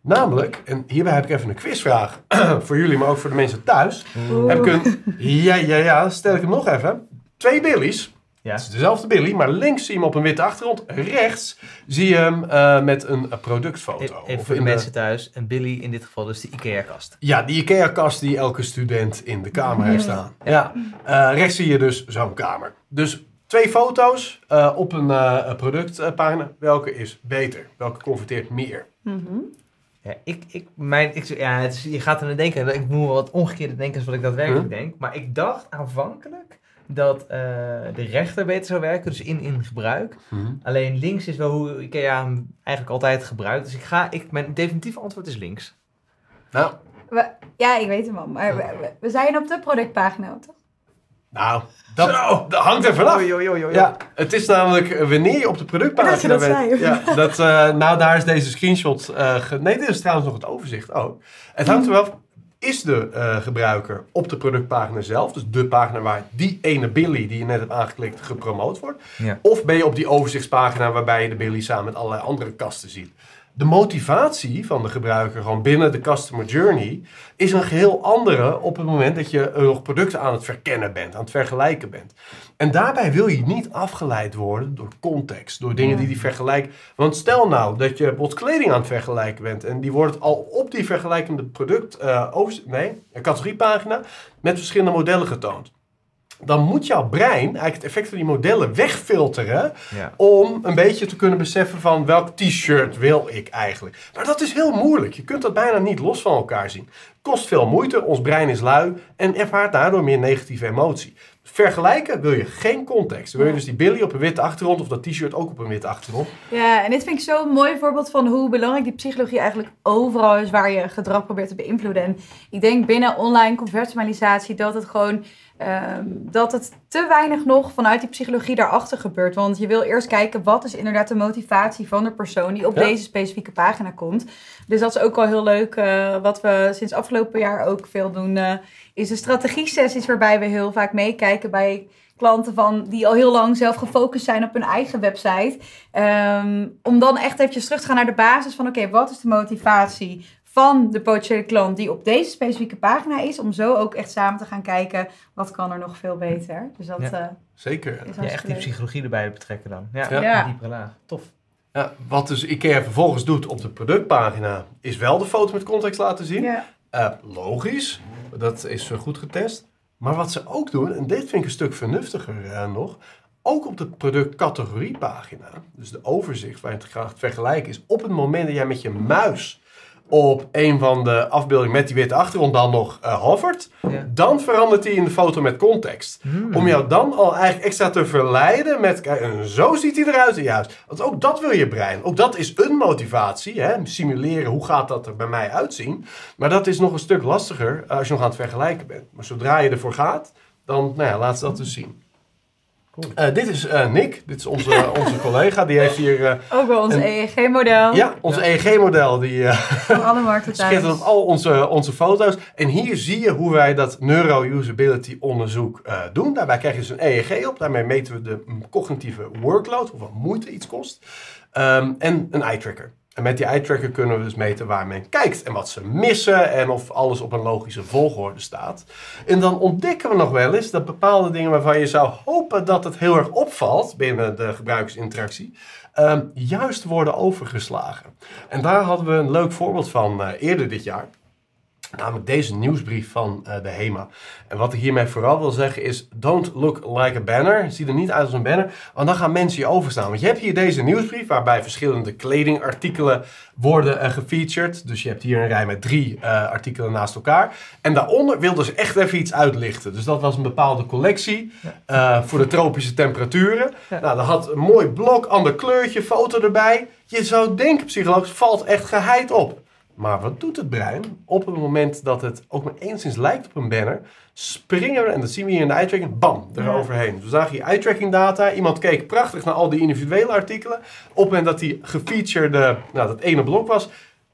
Namelijk, en hierbij heb ik even een quizvraag (clears throat) voor jullie, maar ook voor de mensen thuis. Oeh. Heb ik een, ja, ja, ja, stel ik hem nog even. Twee billies. Ja. Het is dezelfde billy, maar links zie je hem op een witte achtergrond. Rechts zie je hem eh, met een productfoto. Even Of voor de mensen thuis, een Billy in dit geval dus de IKEA-kast. Ja, die IKEA-kast die elke student in de kamer heeft staan. Ja, eh, rechts zie je dus zo'n kamer. Dus twee foto's eh, op een eh, productpagina. Welke is beter? Welke converteert meer? Mhm. Ja, ik, ik, mijn, ik, ja, het is, je gaat er aan denken. Ik moet wel wat omgekeerde denken als wat ik daadwerkelijk denk. Maar ik dacht aanvankelijk dat eh, de rechter beter zou werken, dus in, in gebruik. Alleen links is wel hoe IKEA hem eigenlijk altijd gebruikt. Dus ik ga, ik, mijn definitieve antwoord is links. Nou, We- ja, ik weet hem al. Maar we, we- we zijn op de productpagina, toch? nou dat, dat hangt er vanaf. Ja, het is namelijk eh, wanneer je op de productpagina Dat je dat bent. zei. Ja, dat, eh, nou, daar is deze screenshot. eh, ge- nee, dit is trouwens nog het overzicht ook. Het hangt er wel. Is de eh, gebruiker op de productpagina zelf, dus de pagina waar die ene Billy die je net hebt aangeklikt gepromoot wordt? Ja. Of ben je op die overzichtspagina waarbij je de Billy samen met allerlei andere kasten ziet? De motivatie van de gebruiker gewoon binnen de customer journey is een geheel andere op het moment dat je nog producten aan het verkennen bent, aan het vergelijken bent. En daarbij wil je niet afgeleid worden door context, door dingen die die vergelijken. Want stel nou dat je bijvoorbeeld kleding aan het vergelijken bent en die wordt al op die vergelijkende product, eh overzicht, nee, een categoriepagina met verschillende modellen getoond. Dan moet jouw brein eigenlijk het effect van die modellen wegfilteren Ja. om een beetje te kunnen beseffen van welk t-shirt wil ik eigenlijk. Maar dat is heel moeilijk. Je kunt dat bijna niet los van elkaar zien. Kost veel moeite, ons brein is lui en ervaart daardoor meer negatieve emotie. Vergelijken wil je geen context. Wil je dus die Billy op een witte achtergrond of dat t-shirt ook op een witte achtergrond. Ja, en dit vind ik zo'n mooi voorbeeld van hoe belangrijk die psychologie eigenlijk overal is waar je gedrag probeert te beïnvloeden. En ik denk binnen online conversialisatie dat het gewoon dat het te weinig nog vanuit die psychologie daarachter gebeurt. Want je wil eerst kijken wat is inderdaad de motivatie van de persoon die op Ja. deze specifieke pagina komt. Dus dat is ook wel heel leuk. eh, wat we sinds afgelopen jaar ook veel doen, eh, is de strategie-sessies waarbij we heel vaak meekijken bij klanten van die al heel lang zelf gefocust zijn op hun eigen website. Ehm, om dan echt eventjes terug te gaan naar de basis van oké, wat is de motivatie van de potentiële klant die op deze specifieke pagina is. Om zo ook echt samen te gaan kijken wat kan er nog veel beter. Dus dat Ja. eh, Zeker. is Ja, echt die leuk. psychologie erbij betrekken dan. Ja, Ja. Ja. een diepere laag. Tof. Ja, wat dus IKEA vervolgens doet op de productpagina is wel de foto met context laten zien. Ja. Eh, logisch, dat is goed getest. Maar wat ze ook doen, en dit vind ik een stuk vernuftiger eh, nog, ook op de productcategoriepagina, dus de overzicht waar je het gaat vergelijken, is op het moment dat jij met je muis op een van de afbeeldingen met die witte achtergrond dan nog uh, hovert, Ja. dan verandert hij in de foto met context. Hmm. Om jou dan al eigenlijk extra te verleiden met, kijk, en zo ziet hij eruit juist. Want ook dat wil je brein. Ook dat is een motivatie, hè? simuleren, hoe gaat dat er bij mij uitzien. Maar dat is nog een stuk lastiger eh, als je nog aan het vergelijken bent. Maar zodra je ervoor gaat, dan nou ja, laat ze dat dus zien. Cool. Eh, dit is eh, Nick, dit is onze, (laughs) onze collega, die heeft hier... eh, Ook wel ons EEG-model ja, ons EEG-model, die eh, van alle markten (laughs) schittert op al onze, onze foto's. En hier zie je hoe wij dat neuro-usability onderzoek eh, doen. Daarbij krijg je dus een EEG op. Daarmee meten we de cognitieve workload, hoeveel moeite iets kost. Ehm, en een eye-tracker. En met die eye-tracker kunnen we dus meten waar men kijkt en wat ze missen en of alles op een logische volgorde staat. En dan ontdekken we nog wel eens dat bepaalde dingen waarvan je zou hopen dat het heel erg opvalt binnen de gebruikersinteractie, ehm, juist worden overgeslagen. En daar hadden we een leuk voorbeeld van eh, eerder dit jaar. Namelijk deze nieuwsbrief van eh, de HEMA. En wat ik hiermee vooral wil zeggen is: don't look like a banner. Ziet er niet uit als een banner, want dan gaan mensen je overstaan. Want je hebt hier deze nieuwsbrief waarbij verschillende kledingartikelen worden eh, gefeatured. Dus je hebt hier een rij met drie eh, artikelen naast elkaar. En daaronder wilden ze echt even iets uitlichten. Dus dat was een bepaalde collectie voor de tropische temperaturen. Ja. Nou, dat had een mooi blok, ander kleurtje, foto erbij. Je zou denken, psychologisch, valt echt geheid op. Maar wat doet het brein? Op het moment dat het ook maar enigszins lijkt op een banner, springen we, en dat zien we hier in de eye-tracking, bam, eroverheen. Dus we zagen hier eye-tracking data. Iemand keek prachtig naar al die individuele artikelen. Op het moment dat die gefeatured, nou, dat ene blok was,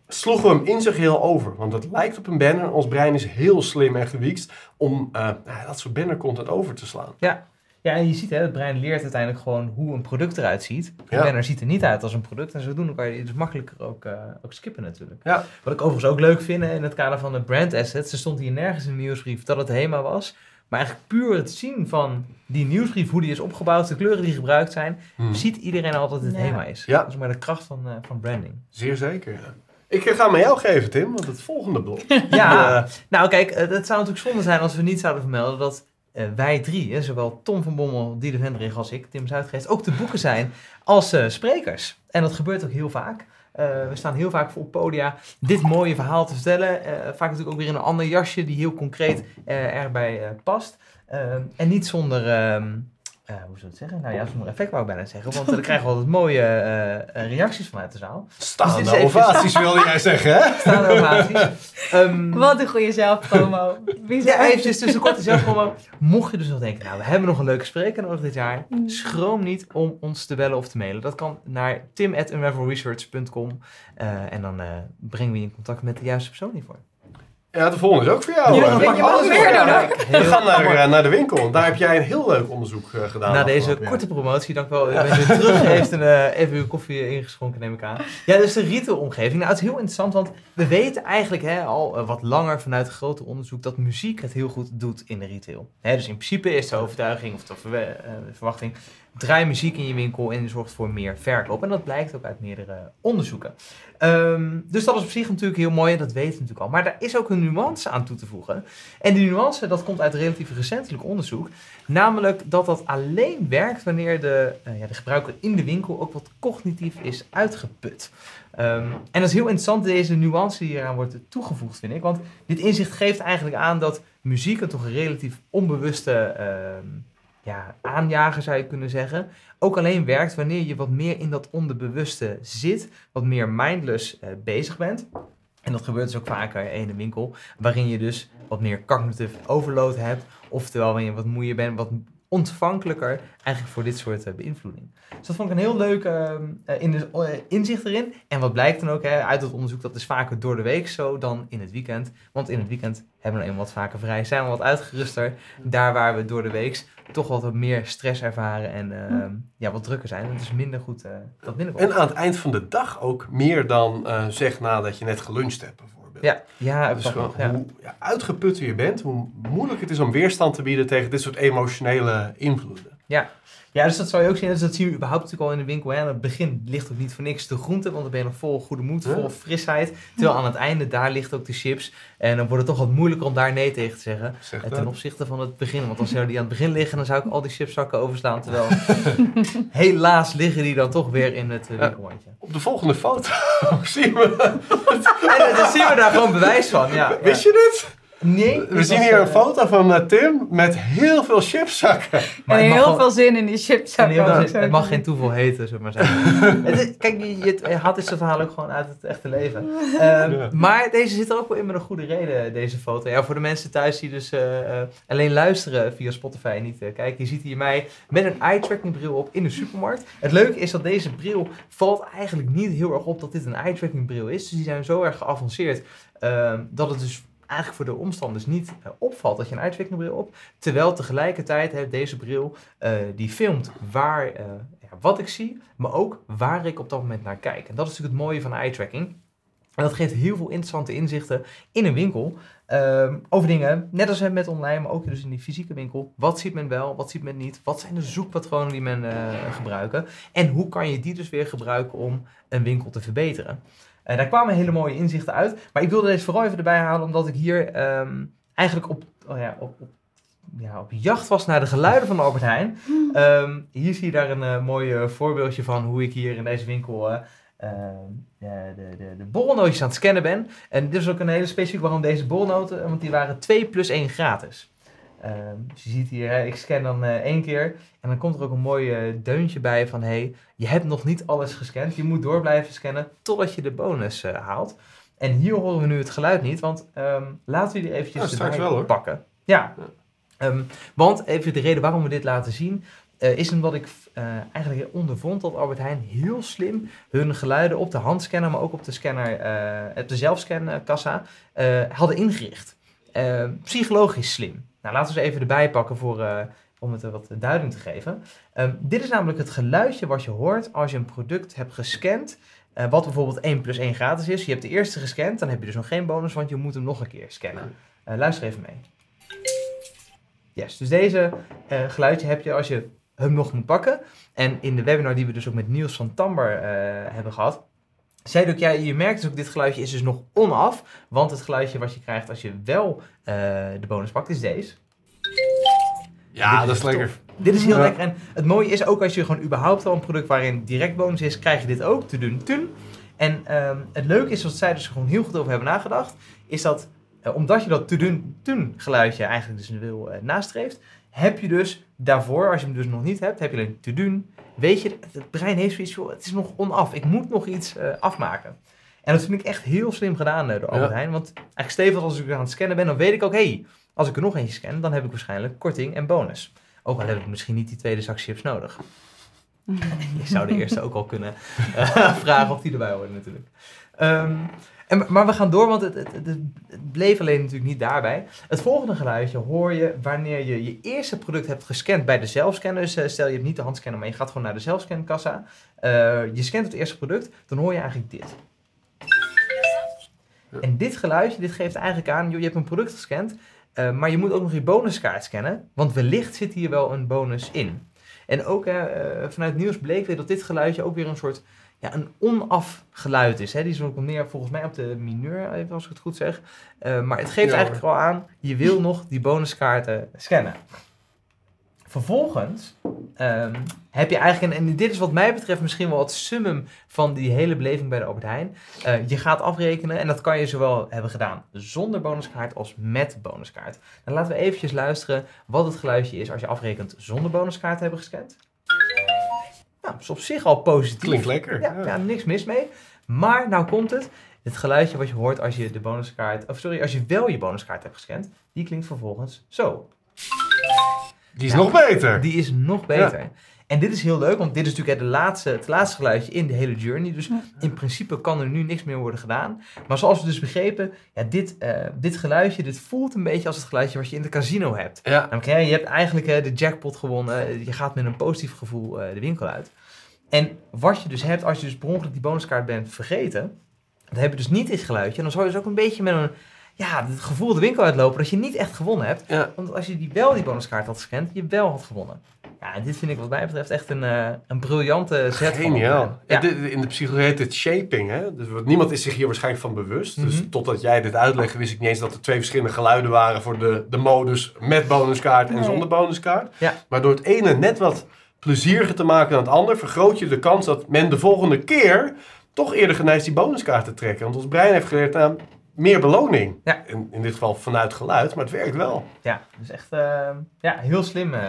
sloegen we hem in zijn geheel over. Want het lijkt op een banner. Ons brein is heel slim en gewiekst om eh, nou, dat soort bannercontent over te slaan. Ja. Ja, en je ziet, hè, het brein leert uiteindelijk gewoon hoe een product eruit ziet. De Ja. banner ziet er niet uit als een product. En zodoende kan je het dus makkelijker ook, eh, ook skippen natuurlijk. Ja. Wat ik overigens ook leuk vind in het kader van de brand assets. Er stond hier nergens in de nieuwsbrief dat het HEMA was. Maar eigenlijk puur het zien van die nieuwsbrief, hoe die is opgebouwd, de kleuren die gebruikt zijn, Hmm. ziet iedereen al dat het Ja. HEMA is. Ja. Dat is maar de kracht van, eh, van branding. Zeer zeker. ja. Ik ga hem aan jou geven, Tim, want het volgende blok. Ja, (laughs) nou kijk, eh, het zou natuurlijk zonde zijn als we niet zouden vermelden dat eh, wij drie, hè, zowel Tom van Bommel, Diede Vendrig als ik, Tim Zuidgeest, ook te boeken zijn als eh, sprekers. En dat gebeurt ook heel vaak. Eh, we staan heel vaak voor op podia dit mooie verhaal te vertellen. Vaak natuurlijk ook weer in een ander jasje die heel concreet erbij past. Eh, en niet zonder, ehm, eh, hoe zou ik het zeggen? Nou ja, zonder effect wou ik bijna zeggen. Want eh, dan krijgen we altijd mooie eh, eh, reacties vanuit de zaal. Dus Staande even- ovaties wilde jij zeggen, hè? Staan ovaties. Ehm, Wat een goede zelfpromo. Wie ja, eventjes tussen kort en zelfpromo. Mocht je dus nog denken, nou, we hebben nog een leuke spreker nodig dit jaar. Mm. Schroom niet om ons te bellen of te mailen. Dat kan naar tim.unravelresearch.com eh, En dan eh, brengen we je in contact met de juiste persoon hiervoor. Ja, de volgende is ook voor jou. Ja, je alles weer doen. We gaan naar, eh, naar de winkel. en Daar heb jij een heel leuk onderzoek eh, gedaan. Na deze korte promotie, dank wel. U bent weer terug. (laughs) heeft een, eh, even uw koffie ingeschonken, neem ik aan. Ja, dus de retailomgeving. Nou, het is heel interessant, want we weten eigenlijk hè, al wat langer vanuit grote onderzoek dat muziek het heel goed doet in de retail. Hè, dus in principe is de overtuiging of de verwachting, draai muziek in je winkel en je zorgt voor meer verkoop. En dat blijkt ook uit meerdere onderzoeken. Ehm, dus dat is op zich natuurlijk heel mooi en dat weten we natuurlijk al. Maar daar is ook een nuance aan toe te voegen. En die nuance, dat komt uit relatief recentelijk onderzoek. Namelijk dat dat alleen werkt wanneer de, eh, ja, de gebruiker in de winkel ook wat cognitief is uitgeput. Ehm, en dat is heel interessant, deze nuance die eraan wordt toegevoegd, vind ik. Want dit inzicht geeft eigenlijk aan dat muziek een toch relatief onbewuste ehm, ja, aanjager, zou je kunnen zeggen. Ook alleen werkt wanneer je wat meer in dat onderbewuste zit, wat meer mindless eh, bezig bent. En dat gebeurt dus ook vaker in de winkel, waarin je dus wat meer cognitive overload hebt. Oftewel, wanneer je wat moeier bent, wat ontvankelijker eigenlijk voor dit soort eh, beïnvloeding. Dus dat vond ik een heel leuk ehm, eh, eh, inzicht erin. En wat blijkt dan ook uit het onderzoek, dat is vaker door de week zo dan in het weekend. Want in het weekend hebben we nou eenmaal wat vaker vrij, zijn we wat uitgeruster. Daar waar we door de week toch wat meer stress ervaren en ehm, ja, wat drukker zijn. Het is minder goed, dat goed. En aan het eind van de dag ook meer dan zeg nadat je net geluncht hebt, bijvoorbeeld. Ja, ja, Dus gewoon ja. hoe ja, uitgeputter je bent, hoe moeilijk het is om weerstand te bieden tegen dit soort emotionele invloeden. Ja. Ja, dus dat zou je ook zien. Dus dat zien we überhaupt natuurlijk al in de winkel. Hè. Aan het begin ligt ook niet voor niks de groente, want dan ben je nog vol goede moed, vol frisheid. Terwijl aan het einde, daar ligt ook de chips. En dan wordt het toch wat moeilijker om daar nee tegen te zeggen. Zeg Eh, ten opzichte van het begin. Want als zou die aan het begin liggen, dan zou ik al die chipszakken overslaan. Terwijl (laughs) helaas liggen die dan toch weer in het uh, winkelmandje. Op de volgende foto (laughs) zien we... En dan zien we daar gewoon bewijs van. Ja, Wist je dit? Nee. We zien hier een foto van eh, Tim met heel veel chipszakken. maar en heel veel zin in die en chipszakken. heel het mag geen toeval heten, zullen maar zeggen. (laughs) Het is- Kijk, je, je, je haalt dit soort verhalen ook gewoon uit het echte leven. (laughs) Ehm, Ja. Maar deze zit er ook wel in met een goede reden, deze foto. Ja, voor de mensen thuis die dus eh, eh, alleen luisteren via Spotify en niet kijken. Je ziet hier mij met een eye-tracking bril op in de supermarkt. Het leuke is dat deze bril valt eigenlijk niet heel erg op dat dit een eye-tracking bril is. Dus die zijn zo erg geavanceerd ehm, dat het dus eigenlijk voor de omstanders niet eh, opvalt dat je een eye-tracking bril op. Terwijl tegelijkertijd heeft deze bril, eh, die filmt waar, eh, wat ik zie, maar ook waar ik op dat moment naar kijk. En dat is natuurlijk het mooie van eye-tracking. En dat geeft heel veel interessante inzichten in een winkel. ehm, over dingen, net als met online, maar ook dus in die fysieke winkel. Wat ziet men wel, wat ziet men niet? Wat zijn de zoekpatronen die men eh gebruiken? En hoe kan je die dus weer gebruiken om een winkel te verbeteren? En daar kwamen hele mooie inzichten uit. Maar ik wilde deze vooral even erbij halen, omdat ik hier ehm, eigenlijk op, oh ja, op, op, ja, op jacht was naar de geluiden van Albert Heijn. Ehm, hier zie je daar een eh, mooi eh, voorbeeldje van hoe ik hier in deze winkel eh, de, de, de, de borrelnootjes aan het scannen ben. En dit is ook een hele specifiek waarom deze borrelnoten, want die waren 2 plus 1 gratis. Ehm, dus je ziet hier, hè, ik scan dan eh, één keer en dan komt er ook een mooi eh, deuntje bij van hey, je hebt nog niet alles gescand. Je moet door blijven scannen totdat je de bonus eh, haalt. En hier horen we nu het geluid niet, want ehm, laten we die eventjes wel, hoor. pakken. Ja, Ja. Ehm, want even de reden waarom we dit laten zien, eh, is omdat ik eh, eigenlijk ondervond dat Albert Heijn heel slim hun geluiden op de handscanner, maar ook op de scanner, eh, op de zelfscankassa, eh hadden ingericht. Eh, psychologisch slim. Nou, laten we ze even erbij pakken voor, eh, om het wat duiding te geven. Ehm, dit is namelijk het geluidje wat je hoort als je een product hebt gescand. eh, wat bijvoorbeeld 1 plus 1 gratis is. Je hebt de eerste gescand, dan heb je dus nog geen bonus, want je moet hem nog een keer scannen. Eh, luister even mee. Yes, dus deze geluidje heb je als je hem nog moet pakken. En in de webinar die we dus ook met Niels van Tamber hebben gehad, zei ook, ja, je merkt dus ook, dit geluidje is dus nog onaf. Want het geluidje wat je krijgt als je wel eh, de bonus pakt, is deze. Ja, dat is is lekker. Dit is heel Ja. lekker. En het mooie is ook als je gewoon überhaupt al een product waarin direct bonus is, krijg je dit ook. Te doen, tun. En ehm, het leuke is, wat zij dus gewoon heel goed over hebben nagedacht, is dat eh, omdat je dat te doen, tun geluidje eigenlijk dus wil eh, nastreeft, heb je dus daarvoor, als je hem dus nog niet hebt, heb je alleen te doen. Weet je, het brein heeft zoiets van, het is nog onaf. Ik moet nog iets eh, afmaken. En dat vind ik echt heel slim gedaan eh, door Albert Ja. Heijn. Want eigenlijk stevig als ik aan het scannen ben, dan weet ik ook, hé, hey, als ik er nog eentje scan, dan heb ik waarschijnlijk korting en bonus. Ook al heb ik misschien niet die tweede zak chips nodig. (laughs) Je zou de eerste ook al kunnen eh, (laughs) vragen of die erbij horen natuurlijk. Ehm, en, maar we gaan door, want het, het, bleef alleen natuurlijk niet daarbij. Het volgende geluidje hoor je wanneer je je eerste product hebt gescand bij de zelfscanner. Dus eh, stel je hebt niet de handscanner, maar je gaat gewoon naar de zelfscankassa. Eh, je scant het eerste product, dan hoor je eigenlijk dit. En dit geluidje, dit geeft eigenlijk aan, je hebt een product gescand, eh, maar je moet ook nog je bonuskaart scannen, want wellicht zit hier wel een bonus in. En ook vanuit nieuws bleek weer dat dit geluidje ook weer een soort ja, een onaf geluid is. Hè? Die is ook meer volgens mij op de mineur, even als ik het goed zeg. Eh, maar het geeft Ja, eigenlijk wel aan, je wil nog die bonuskaarten scannen. Vervolgens ehm, heb je eigenlijk, een, en dit is wat mij betreft misschien wel het summum van die hele beleving bij de Albert Heijn. Eh, je gaat afrekenen en dat kan je zowel hebben gedaan zonder bonuskaart als met bonuskaart. Dan laten we eventjes luisteren wat het geluidje is als je afrekent zonder bonuskaart te hebben gescand. Nou, is op zich al positief. Klinkt lekker. Ja, ja, niks mis mee. Maar nou komt het. Het geluidje wat je hoort als je de bonuskaart, of sorry, als je wel je bonuskaart hebt gescand, die klinkt vervolgens zo. Die is Ja. nog beter. Die is nog beter. En dit is heel leuk, want dit is natuurlijk het laatste, het laatste geluidje in de hele journey. Dus in principe kan er nu niks meer worden gedaan. Maar zoals we dus begrepen, ja, dit, eh, dit geluidje, dit voelt een beetje als het geluidje wat je in de casino hebt. Ja. Namelijk, je hebt eigenlijk eh, de jackpot gewonnen. eh, je gaat met een positief gevoel de winkel uit. En wat je dus hebt, als je dus per ongeluk die bonuskaart bent vergeten, dan heb je dus niet dit geluidje. En dan zou je dus ook een beetje met een, ja, het gevoel de winkel uitlopen dat je niet echt gewonnen hebt. Ja. Want als je die wel die bonuskaart had gescand, je wel had gewonnen. Ja, dit vind ik wat mij betreft echt een, eh, een briljante set. van Geniaal. Ja. In de psychologie heet het shaping. Hè? Dus wat- niemand is zich hier waarschijnlijk van bewust. Dus Mhm. totdat jij dit uitlegde, wist ik niet eens dat er twee verschillende geluiden waren voor de, de modus met bonuskaart en Nee. zonder bonuskaart. Ja. Maar door het ene net wat plezieriger te maken dan het ander, vergroot je de kans dat men de volgende keer toch eerder geneigd is die bonuskaart te trekken. Want ons brein heeft geleerd aan meer beloning. Ja. In, in dit geval vanuit geluid, maar het werkt wel. Ja, dus echt eh, ja, heel slim eh,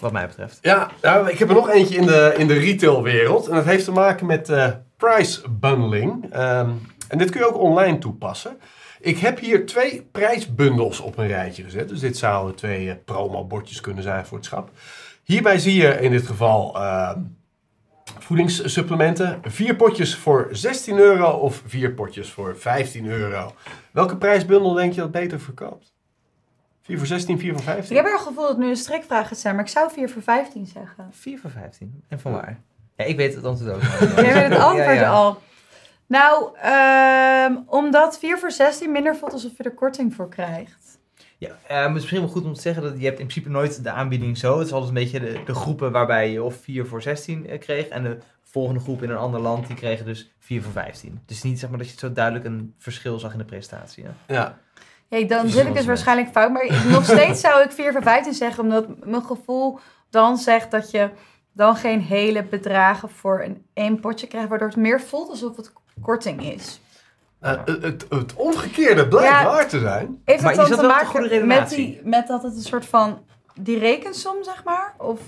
wat mij betreft. Ja, ik heb er nog eentje in de, in de retailwereld. En dat heeft te maken met eh, price bundling. Ehm, en dit kun je ook online toepassen. Ik heb hier twee prijsbundels op een rijtje gezet. Dus dit zouden twee eh, promobordjes kunnen zijn voor het schap. Hierbij zie je in dit geval ehm, voedingssupplementen. Vier potjes voor 16 euro of vier potjes voor 15 euro. Welke prijsbundel denk je dat beter verkoopt? 4 voor 16, 4 voor Ik 15? heb er het gevoel dat het nu een strikvraag gaat zijn, maar ik zou 4 voor 15 zeggen. 4 voor 15. En van waar? Ja, ik weet het antwoord ook. (laughs) Jij weet het antwoord Ja, ja. al. Nou, ehm, omdat 4 voor 16 minder voelt alsof je er korting voor krijgt. Ja, eh, maar het is misschien wel goed om te zeggen dat je hebt in principe nooit de aanbieding zo. Het is altijd een beetje de, de groepen waarbij je of 4 voor 16 eh, kreeg. En de volgende groep in een ander land, die kregen dus 4 voor 15. Dus niet zeg maar dat je zo duidelijk een verschil zag in de prestatie. Hè? Ja. Ja, dan (laughs) zit ik dus waarschijnlijk fout. Maar nog (laughs) steeds zou ik 4 voor 15 zeggen. Omdat mijn gevoel dan zegt dat je dan geen hele bedragen voor een één potje krijgt. Waardoor het meer voelt alsof het korting is. Eh, het, het, het omgekeerde blijkt Ja. waar te zijn. Heeft Maar dat is dan dat te maken met, die, met dat het een soort van... Die rekensom, zeg maar? Of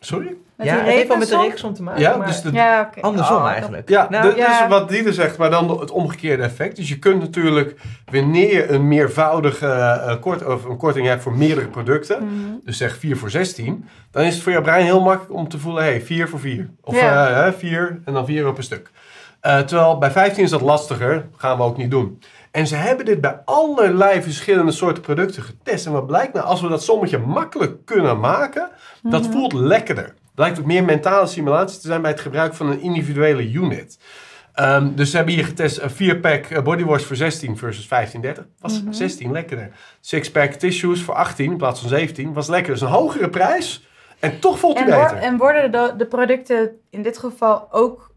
Sorry? met ja, het heeft wel met de rekensom te maken. Ja, maar dus de, Ja, oké. andersom Oh, eigenlijk. ja, Nou, dit ja. is wat Dieder zegt, maar dan het omgekeerde effect. Dus je kunt natuurlijk, wanneer je een meervoudige eh, kort, of een korting hebt voor meerdere producten, Mhm. dus zeg 4 voor 16, dan is het voor jouw brein heel makkelijk om te voelen, hé, hey, 4 voor 4. Of Ja. eh, 4 en dan 4 op een stuk. Eh, terwijl bij 15 is dat lastiger, gaan we ook niet doen. En ze hebben dit bij allerlei verschillende soorten producten getest. En wat blijkt nou, als we dat sommetje makkelijk kunnen maken, dat Mhm. voelt lekkerder. Blijkt ook meer mentale simulatie te zijn bij het gebruik van een individuele unit. Ehm, dus ze hebben hier getest een 4-pack eh, bodywash voor 16 versus 15,30. Was Mhm. 16 lekkerder. 6-pack tissues voor 18 in plaats van 17 was lekker. Dus een hogere prijs en toch voelt hij beter. en worden de, de producten in dit geval ook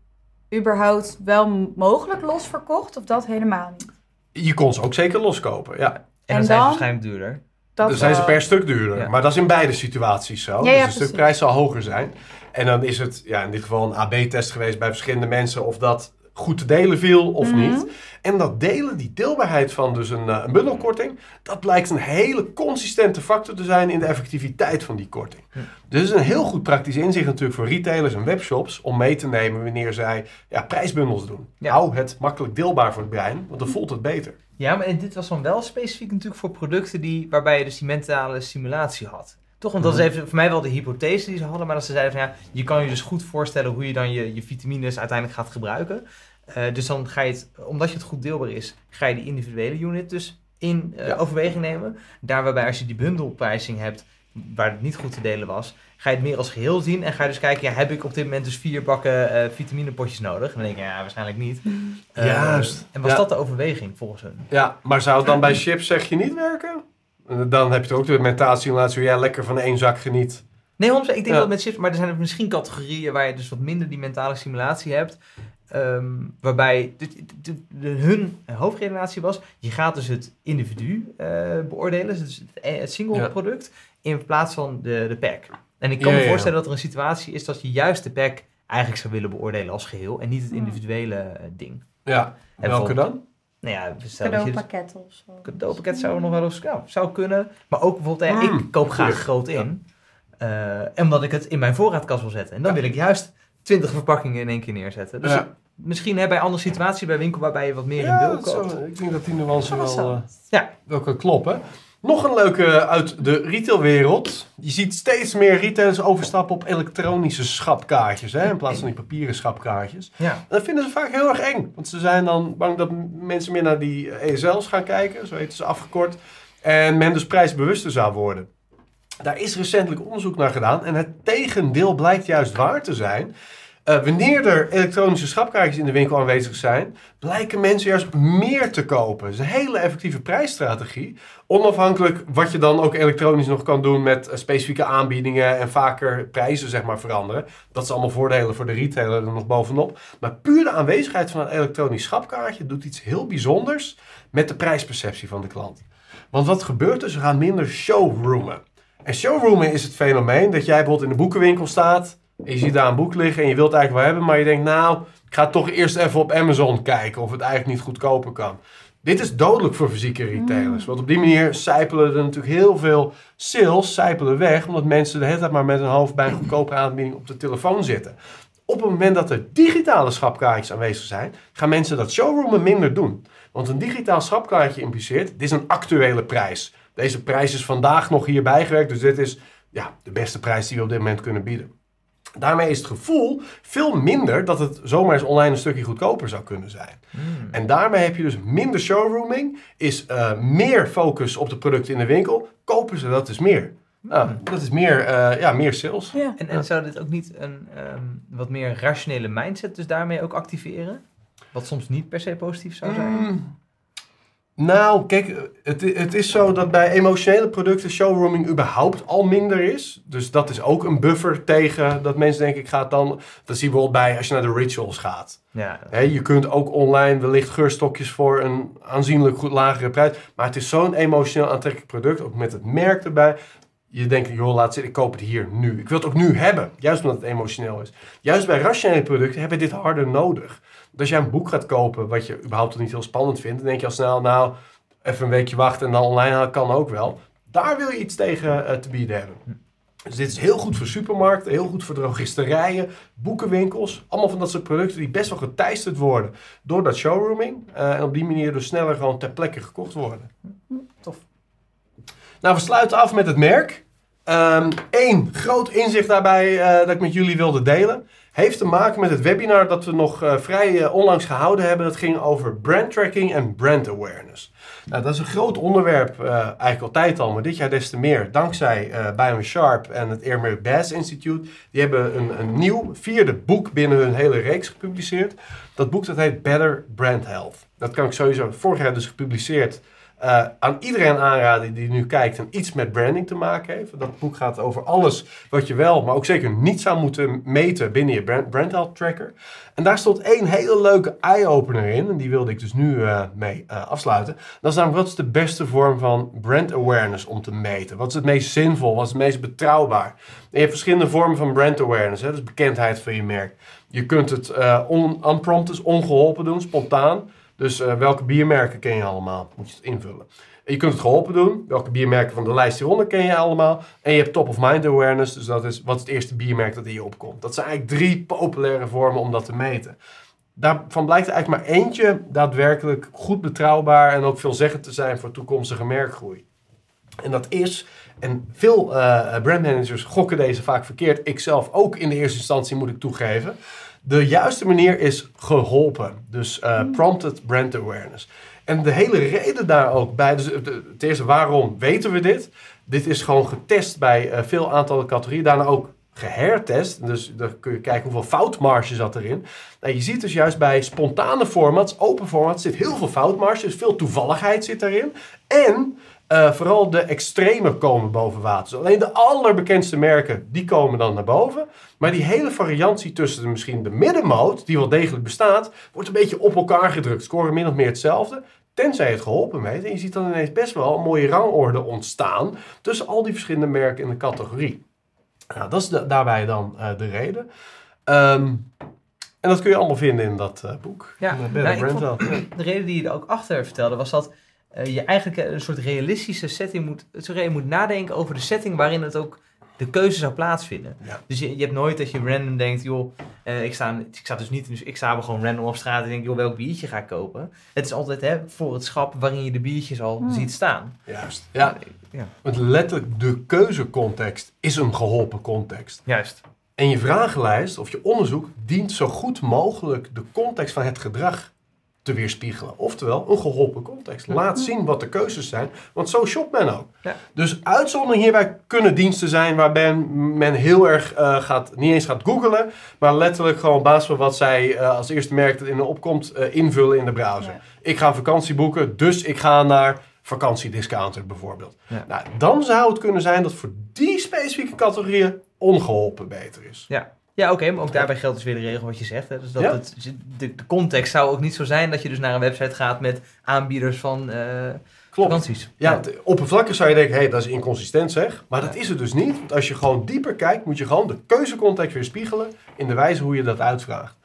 überhaupt wel mogelijk los verkocht? Of dat helemaal niet? Je kon ze ook zeker loskopen, ja. En dan zijn ze waarschijnlijk duurder. Dat Dan zijn ze wel. per stuk duurder. Ja. Maar dat is in beide situaties zo. Ja, dus de precies. stukprijs zal hoger zijn. En dan is het ja, in dit geval een AB-test geweest bij verschillende mensen of dat goed te delen viel of Mhm. niet. En dat delen, die deelbaarheid van dus een, eh, een bundelkorting, dat blijkt een hele consistente factor te zijn in de effectiviteit van die korting. Dus het is een heel goed praktisch inzicht natuurlijk voor retailers en webshops om mee te nemen wanneer zij ja, prijsbundels doen. Ja. Hou het makkelijk deelbaar voor het brein, want dan voelt het beter. Ja, maar dit was dan wel specifiek natuurlijk voor producten die, waarbij je dus die mentale simulatie had. Toch? Want dat is Mhm. even voor mij wel de hypothese die ze hadden. Maar dat ze zeiden van ja, je kan je dus goed voorstellen hoe je dan je, je vitamines uiteindelijk gaat gebruiken. Eh, dus dan ga je het, omdat je het goed deelbaar is, ga je die individuele unit dus in eh, Ja. overweging nemen. Daar waarbij als je die bundelprijsing hebt, waar het niet goed te delen was, ga je het meer als geheel zien. En ga je dus kijken, ja, heb ik op dit moment dus vier bakken eh, vitaminepotjes nodig? En dan denk je, ja, waarschijnlijk niet. Eh, Juist. En was Ja. dat de overweging volgens hun? Ja, maar zou het dan (clears throat) bij chips zeg je niet werken? Eh, Dan heb je toch ook de mentale simulatie waar jij lekker van één zak geniet. Nee, 100%. Ik denk Ja. wel met chips, maar er zijn er misschien categorieën waar je dus wat minder die mentale simulatie hebt. Ehm, waarbij de, de- de- hun hoofdredenatie was, je gaat dus het individu eh, beoordelen, dus het, het single Ja. product, in plaats van de, de pack. En ik kan Ja, me ja. voorstellen dat er een situatie is dat je juist de pack eigenlijk zou willen beoordelen als geheel en niet het Ja. individuele eh, ding. Ja, En welke dan? Nou ja, stel dat je dus Cadeaupakketten of zo. cadeaupakket zou nog wel eens ja, zou kunnen. Maar ook bijvoorbeeld, ja, Mm, ik koop graag groot in. Eh, en omdat ik het in mijn voorraadkast wil zetten. En dan Ja. wil ik juist 20 verpakkingen in één keer neerzetten. Dus Ja. misschien hè, bij andere situaties bij winkel waarbij je wat meer in Ja, beeld dat koopt. ik denk dat die nuance wel, eh, Ja. wel kan kloppen. Nog een leuke uit de retailwereld. Je ziet steeds meer retailers overstappen op elektronische schapkaartjes. Hè, in plaats van die papieren schapkaartjes. Ja. En dat vinden ze vaak heel erg eng. Want ze zijn dan bang dat mensen meer naar die ESL's gaan kijken. Zo heten ze afgekort. En men dus prijsbewuster zou worden. Daar is recentelijk onderzoek naar gedaan. En het tegendeel blijkt juist waar te zijn. Eh, wanneer er elektronische schapkaartjes in de winkel aanwezig zijn, blijken mensen juist meer te kopen. Het is een hele effectieve prijsstrategie. Onafhankelijk wat je dan ook elektronisch nog kan doen met eh, specifieke aanbiedingen en vaker prijzen zeg maar veranderen. Dat is allemaal voordelen voor de retailer er nog bovenop. Maar puur de aanwezigheid van een elektronisch schapkaartje doet iets heel bijzonders met de prijsperceptie van de klant. Want wat gebeurt er? Ze gaan minder showroomen. En showroomen is het fenomeen dat jij bijvoorbeeld in de boekenwinkel staat je ziet daar een boek liggen en je wilt het eigenlijk wel hebben, maar je denkt nou, ik ga toch eerst even op Amazon kijken of het eigenlijk niet goedkoper kan. Dit is dodelijk voor fysieke retailers. Want op die manier sijpelen er natuurlijk heel veel sales sijpelen weg. Omdat mensen de hele tijd maar met hun hoofd bij een goedkope aanbieding op de telefoon zitten. Op het moment dat er digitale schapkaartjes aanwezig zijn, gaan mensen dat showroomen minder doen. Want een digitaal schapkaartje impliceert, dit is een actuele prijs. Deze prijs is vandaag nog hier bijgewerkt, dus dit is ja, de beste prijs die we op dit moment kunnen bieden. Daarmee is het gevoel veel minder dat het zomaar eens online een stukje goedkoper zou kunnen zijn. En daarmee heb je dus minder showrooming, is uh, meer focus op de producten in de winkel. Kopen ze dat is meer. Nou, dat is meer, uh, ja, meer sales. Ja. En, en zou dit ook niet een um, wat meer rationele mindset dus daarmee ook activeren? Wat soms niet per se positief zou zijn? Mm. Nou, kijk, het, het is zo dat bij emotionele producten showrooming überhaupt al minder is. Dus dat is ook een buffer tegen dat mensen denken, ik ga het dan... Dat zie je bijvoorbeeld bij als je naar de rituals gaat. Ja. He, je kunt ook online wellicht geurstokjes voor een aanzienlijk goed lagere prijs. Maar het is zo'n emotioneel aantrekkelijk product, ook met het merk erbij. Je denkt, joh, laat zitten, ik koop het hier nu. Ik wil het ook nu hebben, juist omdat het emotioneel is. Juist bij rationele producten hebben we dit harder nodig. Als jij een boek gaat kopen wat je überhaupt niet heel spannend vindt, dan denk je al snel, nou, even een weekje wachten en dan online halen kan ook wel. Daar wil je iets tegen uh, te bieden hebben. Dus dit is heel goed voor supermarkten, heel goed voor drogisterijen, boekenwinkels. Allemaal van dat soort producten die best wel geteisterd worden door dat showrooming. Uh, en op die manier dus sneller gewoon ter plekke gekocht worden. Tof. Nou, we sluiten af met het merk. Eén um, groot inzicht daarbij uh, dat ik met jullie wilde delen. Heeft te maken met het webinar dat we nog uh, vrij uh, onlangs gehouden hebben. Dat ging over brand tracking en brand awareness. Nou, dat is een groot onderwerp, eigenlijk altijd al, maar dit jaar des te meer. Dankzij Bion Sharp en het Airmer Bass Institute. Die hebben een, een nieuw vierde boek binnen hun hele reeks gepubliceerd. Dat boek dat heet Better Brand Health. Dat kan ik sowieso vorig jaar dus gepubliceerd uh, aan iedereen aanraden die nu kijkt en iets met branding te maken heeft. Dat boek gaat over alles wat je wel, maar ook zeker niet zou moeten meten binnen je brand, brand health tracker. En daar stond één hele leuke eye-opener in, en die wilde ik dus nu uh, mee uh, afsluiten. Dat is namelijk, wat is de beste vorm van brand awareness om te meten? Wat is het meest zinvol? Wat is het meest betrouwbaar? En je hebt verschillende vormen van brand awareness, hè? dus bekendheid van je merk. Je kunt het on, unprompted, ongeholpen doen, spontaan. Dus uh, welke biermerken ken je allemaal? Moet je het invullen. En je kunt het geholpen doen. Welke biermerken van de lijst hieronder ken je allemaal? En je hebt top of mind awareness. Dus dat is wat is het eerste biermerk dat in je opkomt. Dat zijn eigenlijk drie populaire vormen om dat te meten. Daarvan blijkt er eigenlijk maar eentje daadwerkelijk goed betrouwbaar en ook veelzeggend te zijn voor toekomstige merkgroei. En dat is, en veel uh, brandmanagers gokken deze vaak verkeerd, ik zelf ook in de eerste instantie moet ik toegeven. De juiste manier is geholpen. Dus uh, prompted brand awareness. En de hele reden daar ook bij, dus het eerste, waarom weten we dit? Dit is gewoon getest bij uh, veel aantallen categorieën, daarna ook gehertest. Dus dan kun je kijken hoeveel foutmarge zat erin. Nou, je ziet dus juist bij spontane formats, open formats, zit heel veel foutmarge, dus veel toevalligheid zit daarin. En uh, vooral de extreme komen boven water. Dus alleen de allerbekendste merken, die komen dan naar boven. Maar die hele variantie tussen de, misschien de middenmoot, die wel degelijk bestaat, wordt een beetje op elkaar gedrukt. Scoren min of meer hetzelfde. Tenzij het geholpen heeft. En je ziet dan ineens best wel een mooie rangorde ontstaan tussen al die verschillende merken in de categorie. Nou, dat is de, daarbij dan uh, de reden. Um, en dat kun je allemaal vinden in dat uh, boek. Ja, nou, vond, (clears throat) de reden die je er ook achter vertelde was dat je eigenlijk een soort realistische setting moet, je moet nadenken over de setting waarin het ook de keuze zou plaatsvinden. Ja. Dus je, je hebt nooit dat je random denkt, joh, uh, ik, sta, ik sta dus niet, dus ik sta gewoon random op straat en denk, joh, welk biertje ga ik kopen? Het is altijd hè, voor het schap waarin je de biertjes al hmm. ziet staan. Juist. Ja. ja. Want letterlijk de keuzecontext is een geholpen context. Juist. En je vragenlijst of je onderzoek dient zo goed mogelijk de context van het gedrag te weerspiegelen. Oftewel, een geholpen context. Laat zien wat de keuzes zijn, want zo shopt men ook. Ja. Dus uitzondering hierbij kunnen diensten zijn waarbij men heel erg eh, gaat, niet eens gaat googlen, maar letterlijk gewoon op basis van wat zij eh, als eerste merkt dat in de opkomt, eh, invullen in de browser. Ja. Ik ga vakantie boeken, dus ik ga naar vakantiediscounter bijvoorbeeld. Ja. Nou, dan zou het kunnen zijn dat voor die specifieke categorieën ongeholpen beter is. Ja, ja oké, maar ook daarbij geldt dus weer de regel wat je zegt. Hè? Dus dat Ja. het, de, de context zou ook niet zo zijn dat je dus naar een website gaat met aanbieders van eh Klopt. vakanties. Ja, oppervlakkig zou je denken, hé, hey, dat is inconsistent zeg. Maar dat is het dus niet. Want als je gewoon dieper kijkt, moet je gewoon de keuzecontext weer spiegelen in de wijze hoe je dat uitvraagt.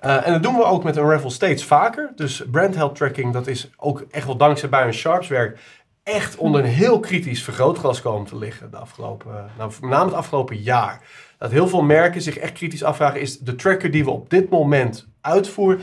Eh, en dat doen we ook met een raffle steeds vaker. Dus brand health tracking, dat is ook echt wel dankzij bij een Sharps werk echt onder een heel kritisch vergrootglas komen te liggen de afgelopen, nou, met name het afgelopen jaar. Dat heel veel merken zich echt kritisch afvragen, is de tracker die we op dit moment uitvoeren,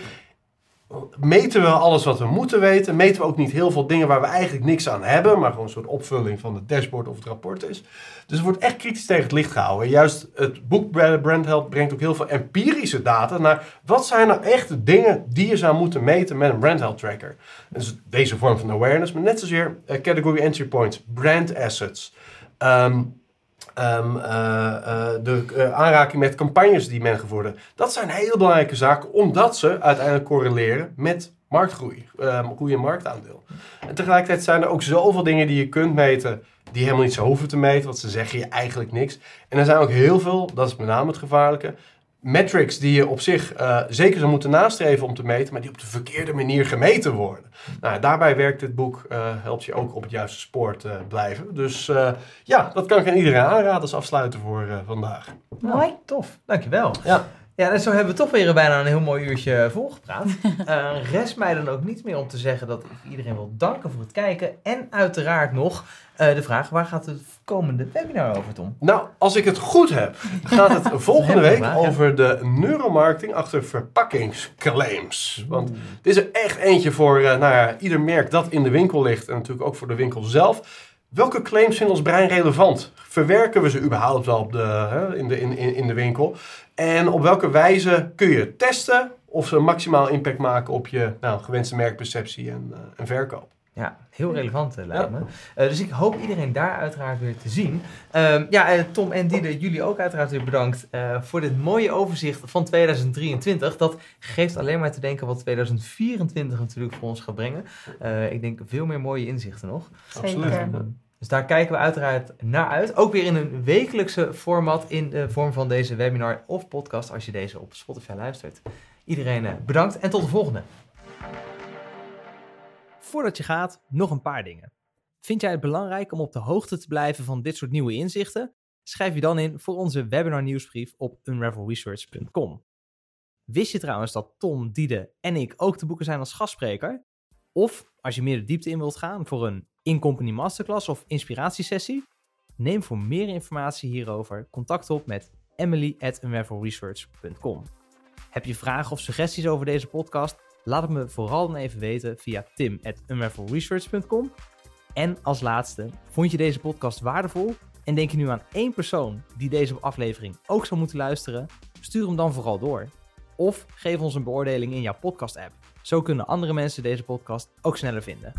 meten we alles wat we moeten weten? Meten we ook niet heel veel dingen waar we eigenlijk niks aan hebben, maar gewoon een soort opvulling van het dashboard of het rapport is? Dus het wordt echt kritisch tegen het licht gehouden. En juist het boek Brand Health brengt ook heel veel empirische data naar wat zijn nou echt de dingen die je zou moeten meten met een Brand Health Tracker. Dus deze vorm van awareness, maar net zozeer eh, category entry points, brand assets. Ehm, ehm, eh, eh, de eh, aanraking met campagnes die men gevoerd. Dat zijn hele belangrijke zaken, omdat ze uiteindelijk correleren met marktgroei, ehm groei en marktaandeel. En tegelijkertijd zijn er ook zoveel dingen die je kunt meten, die helemaal niet zo hoeven te meten, want ze zeggen je eigenlijk niks. En er zijn ook heel veel, dat is met name het gevaarlijke, metrics die je op zich eh, zeker zou moeten nastreven om te meten, maar die op de verkeerde manier gemeten worden. Nou, daarbij werkt dit boek, eh, helpt je ook op het juiste spoor te blijven. Dus eh, ja, dat kan ik aan iedereen aanraden als afsluiter voor eh, vandaag. Mooi. Tof, dankjewel. Ja. Ja, en zo hebben we toch weer bijna een heel mooi uurtje volgepraat. (laughs) Eh rest mij dan ook niet meer om te zeggen dat ik iedereen wil danken voor het kijken. En uiteraard nog eh, de vraag, waar gaat het komende webinar over, Tom? Nou, als ik het goed heb, gaat het (laughs) volgende week ja. over de neuromarketing achter verpakkingsclaims. Want dit is er echt eentje voor eh, nou ja, ieder merk dat in de winkel ligt en natuurlijk ook voor de winkel zelf. Welke claims zijn ons brein relevant? Verwerken we ze überhaupt wel op de, hè, in, de, in, in, in de winkel? En op welke wijze kun je testen of ze maximaal impact maken op je nou, gewenste merkperceptie en, eh, en verkoop? Ja, heel relevant eh, lijkt me. Eh, dus ik hoop iedereen daar uiteraard weer te zien. Ehm, ja, en Tom en Diede, jullie ook uiteraard weer bedankt eh, voor dit mooie overzicht van 2023. Dat geeft alleen maar te denken wat 2024 natuurlijk voor ons gaat brengen. Eh, ik denk veel meer mooie inzichten nog. Absoluut. Zeker. Dus daar kijken we uiteraard naar uit. Ook weer in een wekelijkse format in de vorm van deze webinar of podcast als je deze op Spotify luistert. Iedereen eh, bedankt en tot de volgende. Voordat je gaat, nog een paar dingen. Vind jij het belangrijk om op de hoogte te blijven van dit soort nieuwe inzichten? Schrijf je dan in voor onze webinar nieuwsbrief op unravelresearch.com. Wist je trouwens dat Tom, Diede en ik ook te boeken zijn als gastspreker? Of als je meer de diepte in wilt gaan voor een in-company masterclass of inspiratiesessie? Neem voor meer informatie hierover contact op met emily at. Heb je vragen of suggesties over deze podcast? Laat het me vooral dan even weten via tim at unravelresearch.com. En als laatste, vond je deze podcast waardevol en denk je nu aan één persoon die deze aflevering ook zou moeten luisteren? Stuur hem dan vooral door. Of geef ons een beoordeling in jouw podcast-app. Zo kunnen andere mensen deze podcast ook sneller vinden.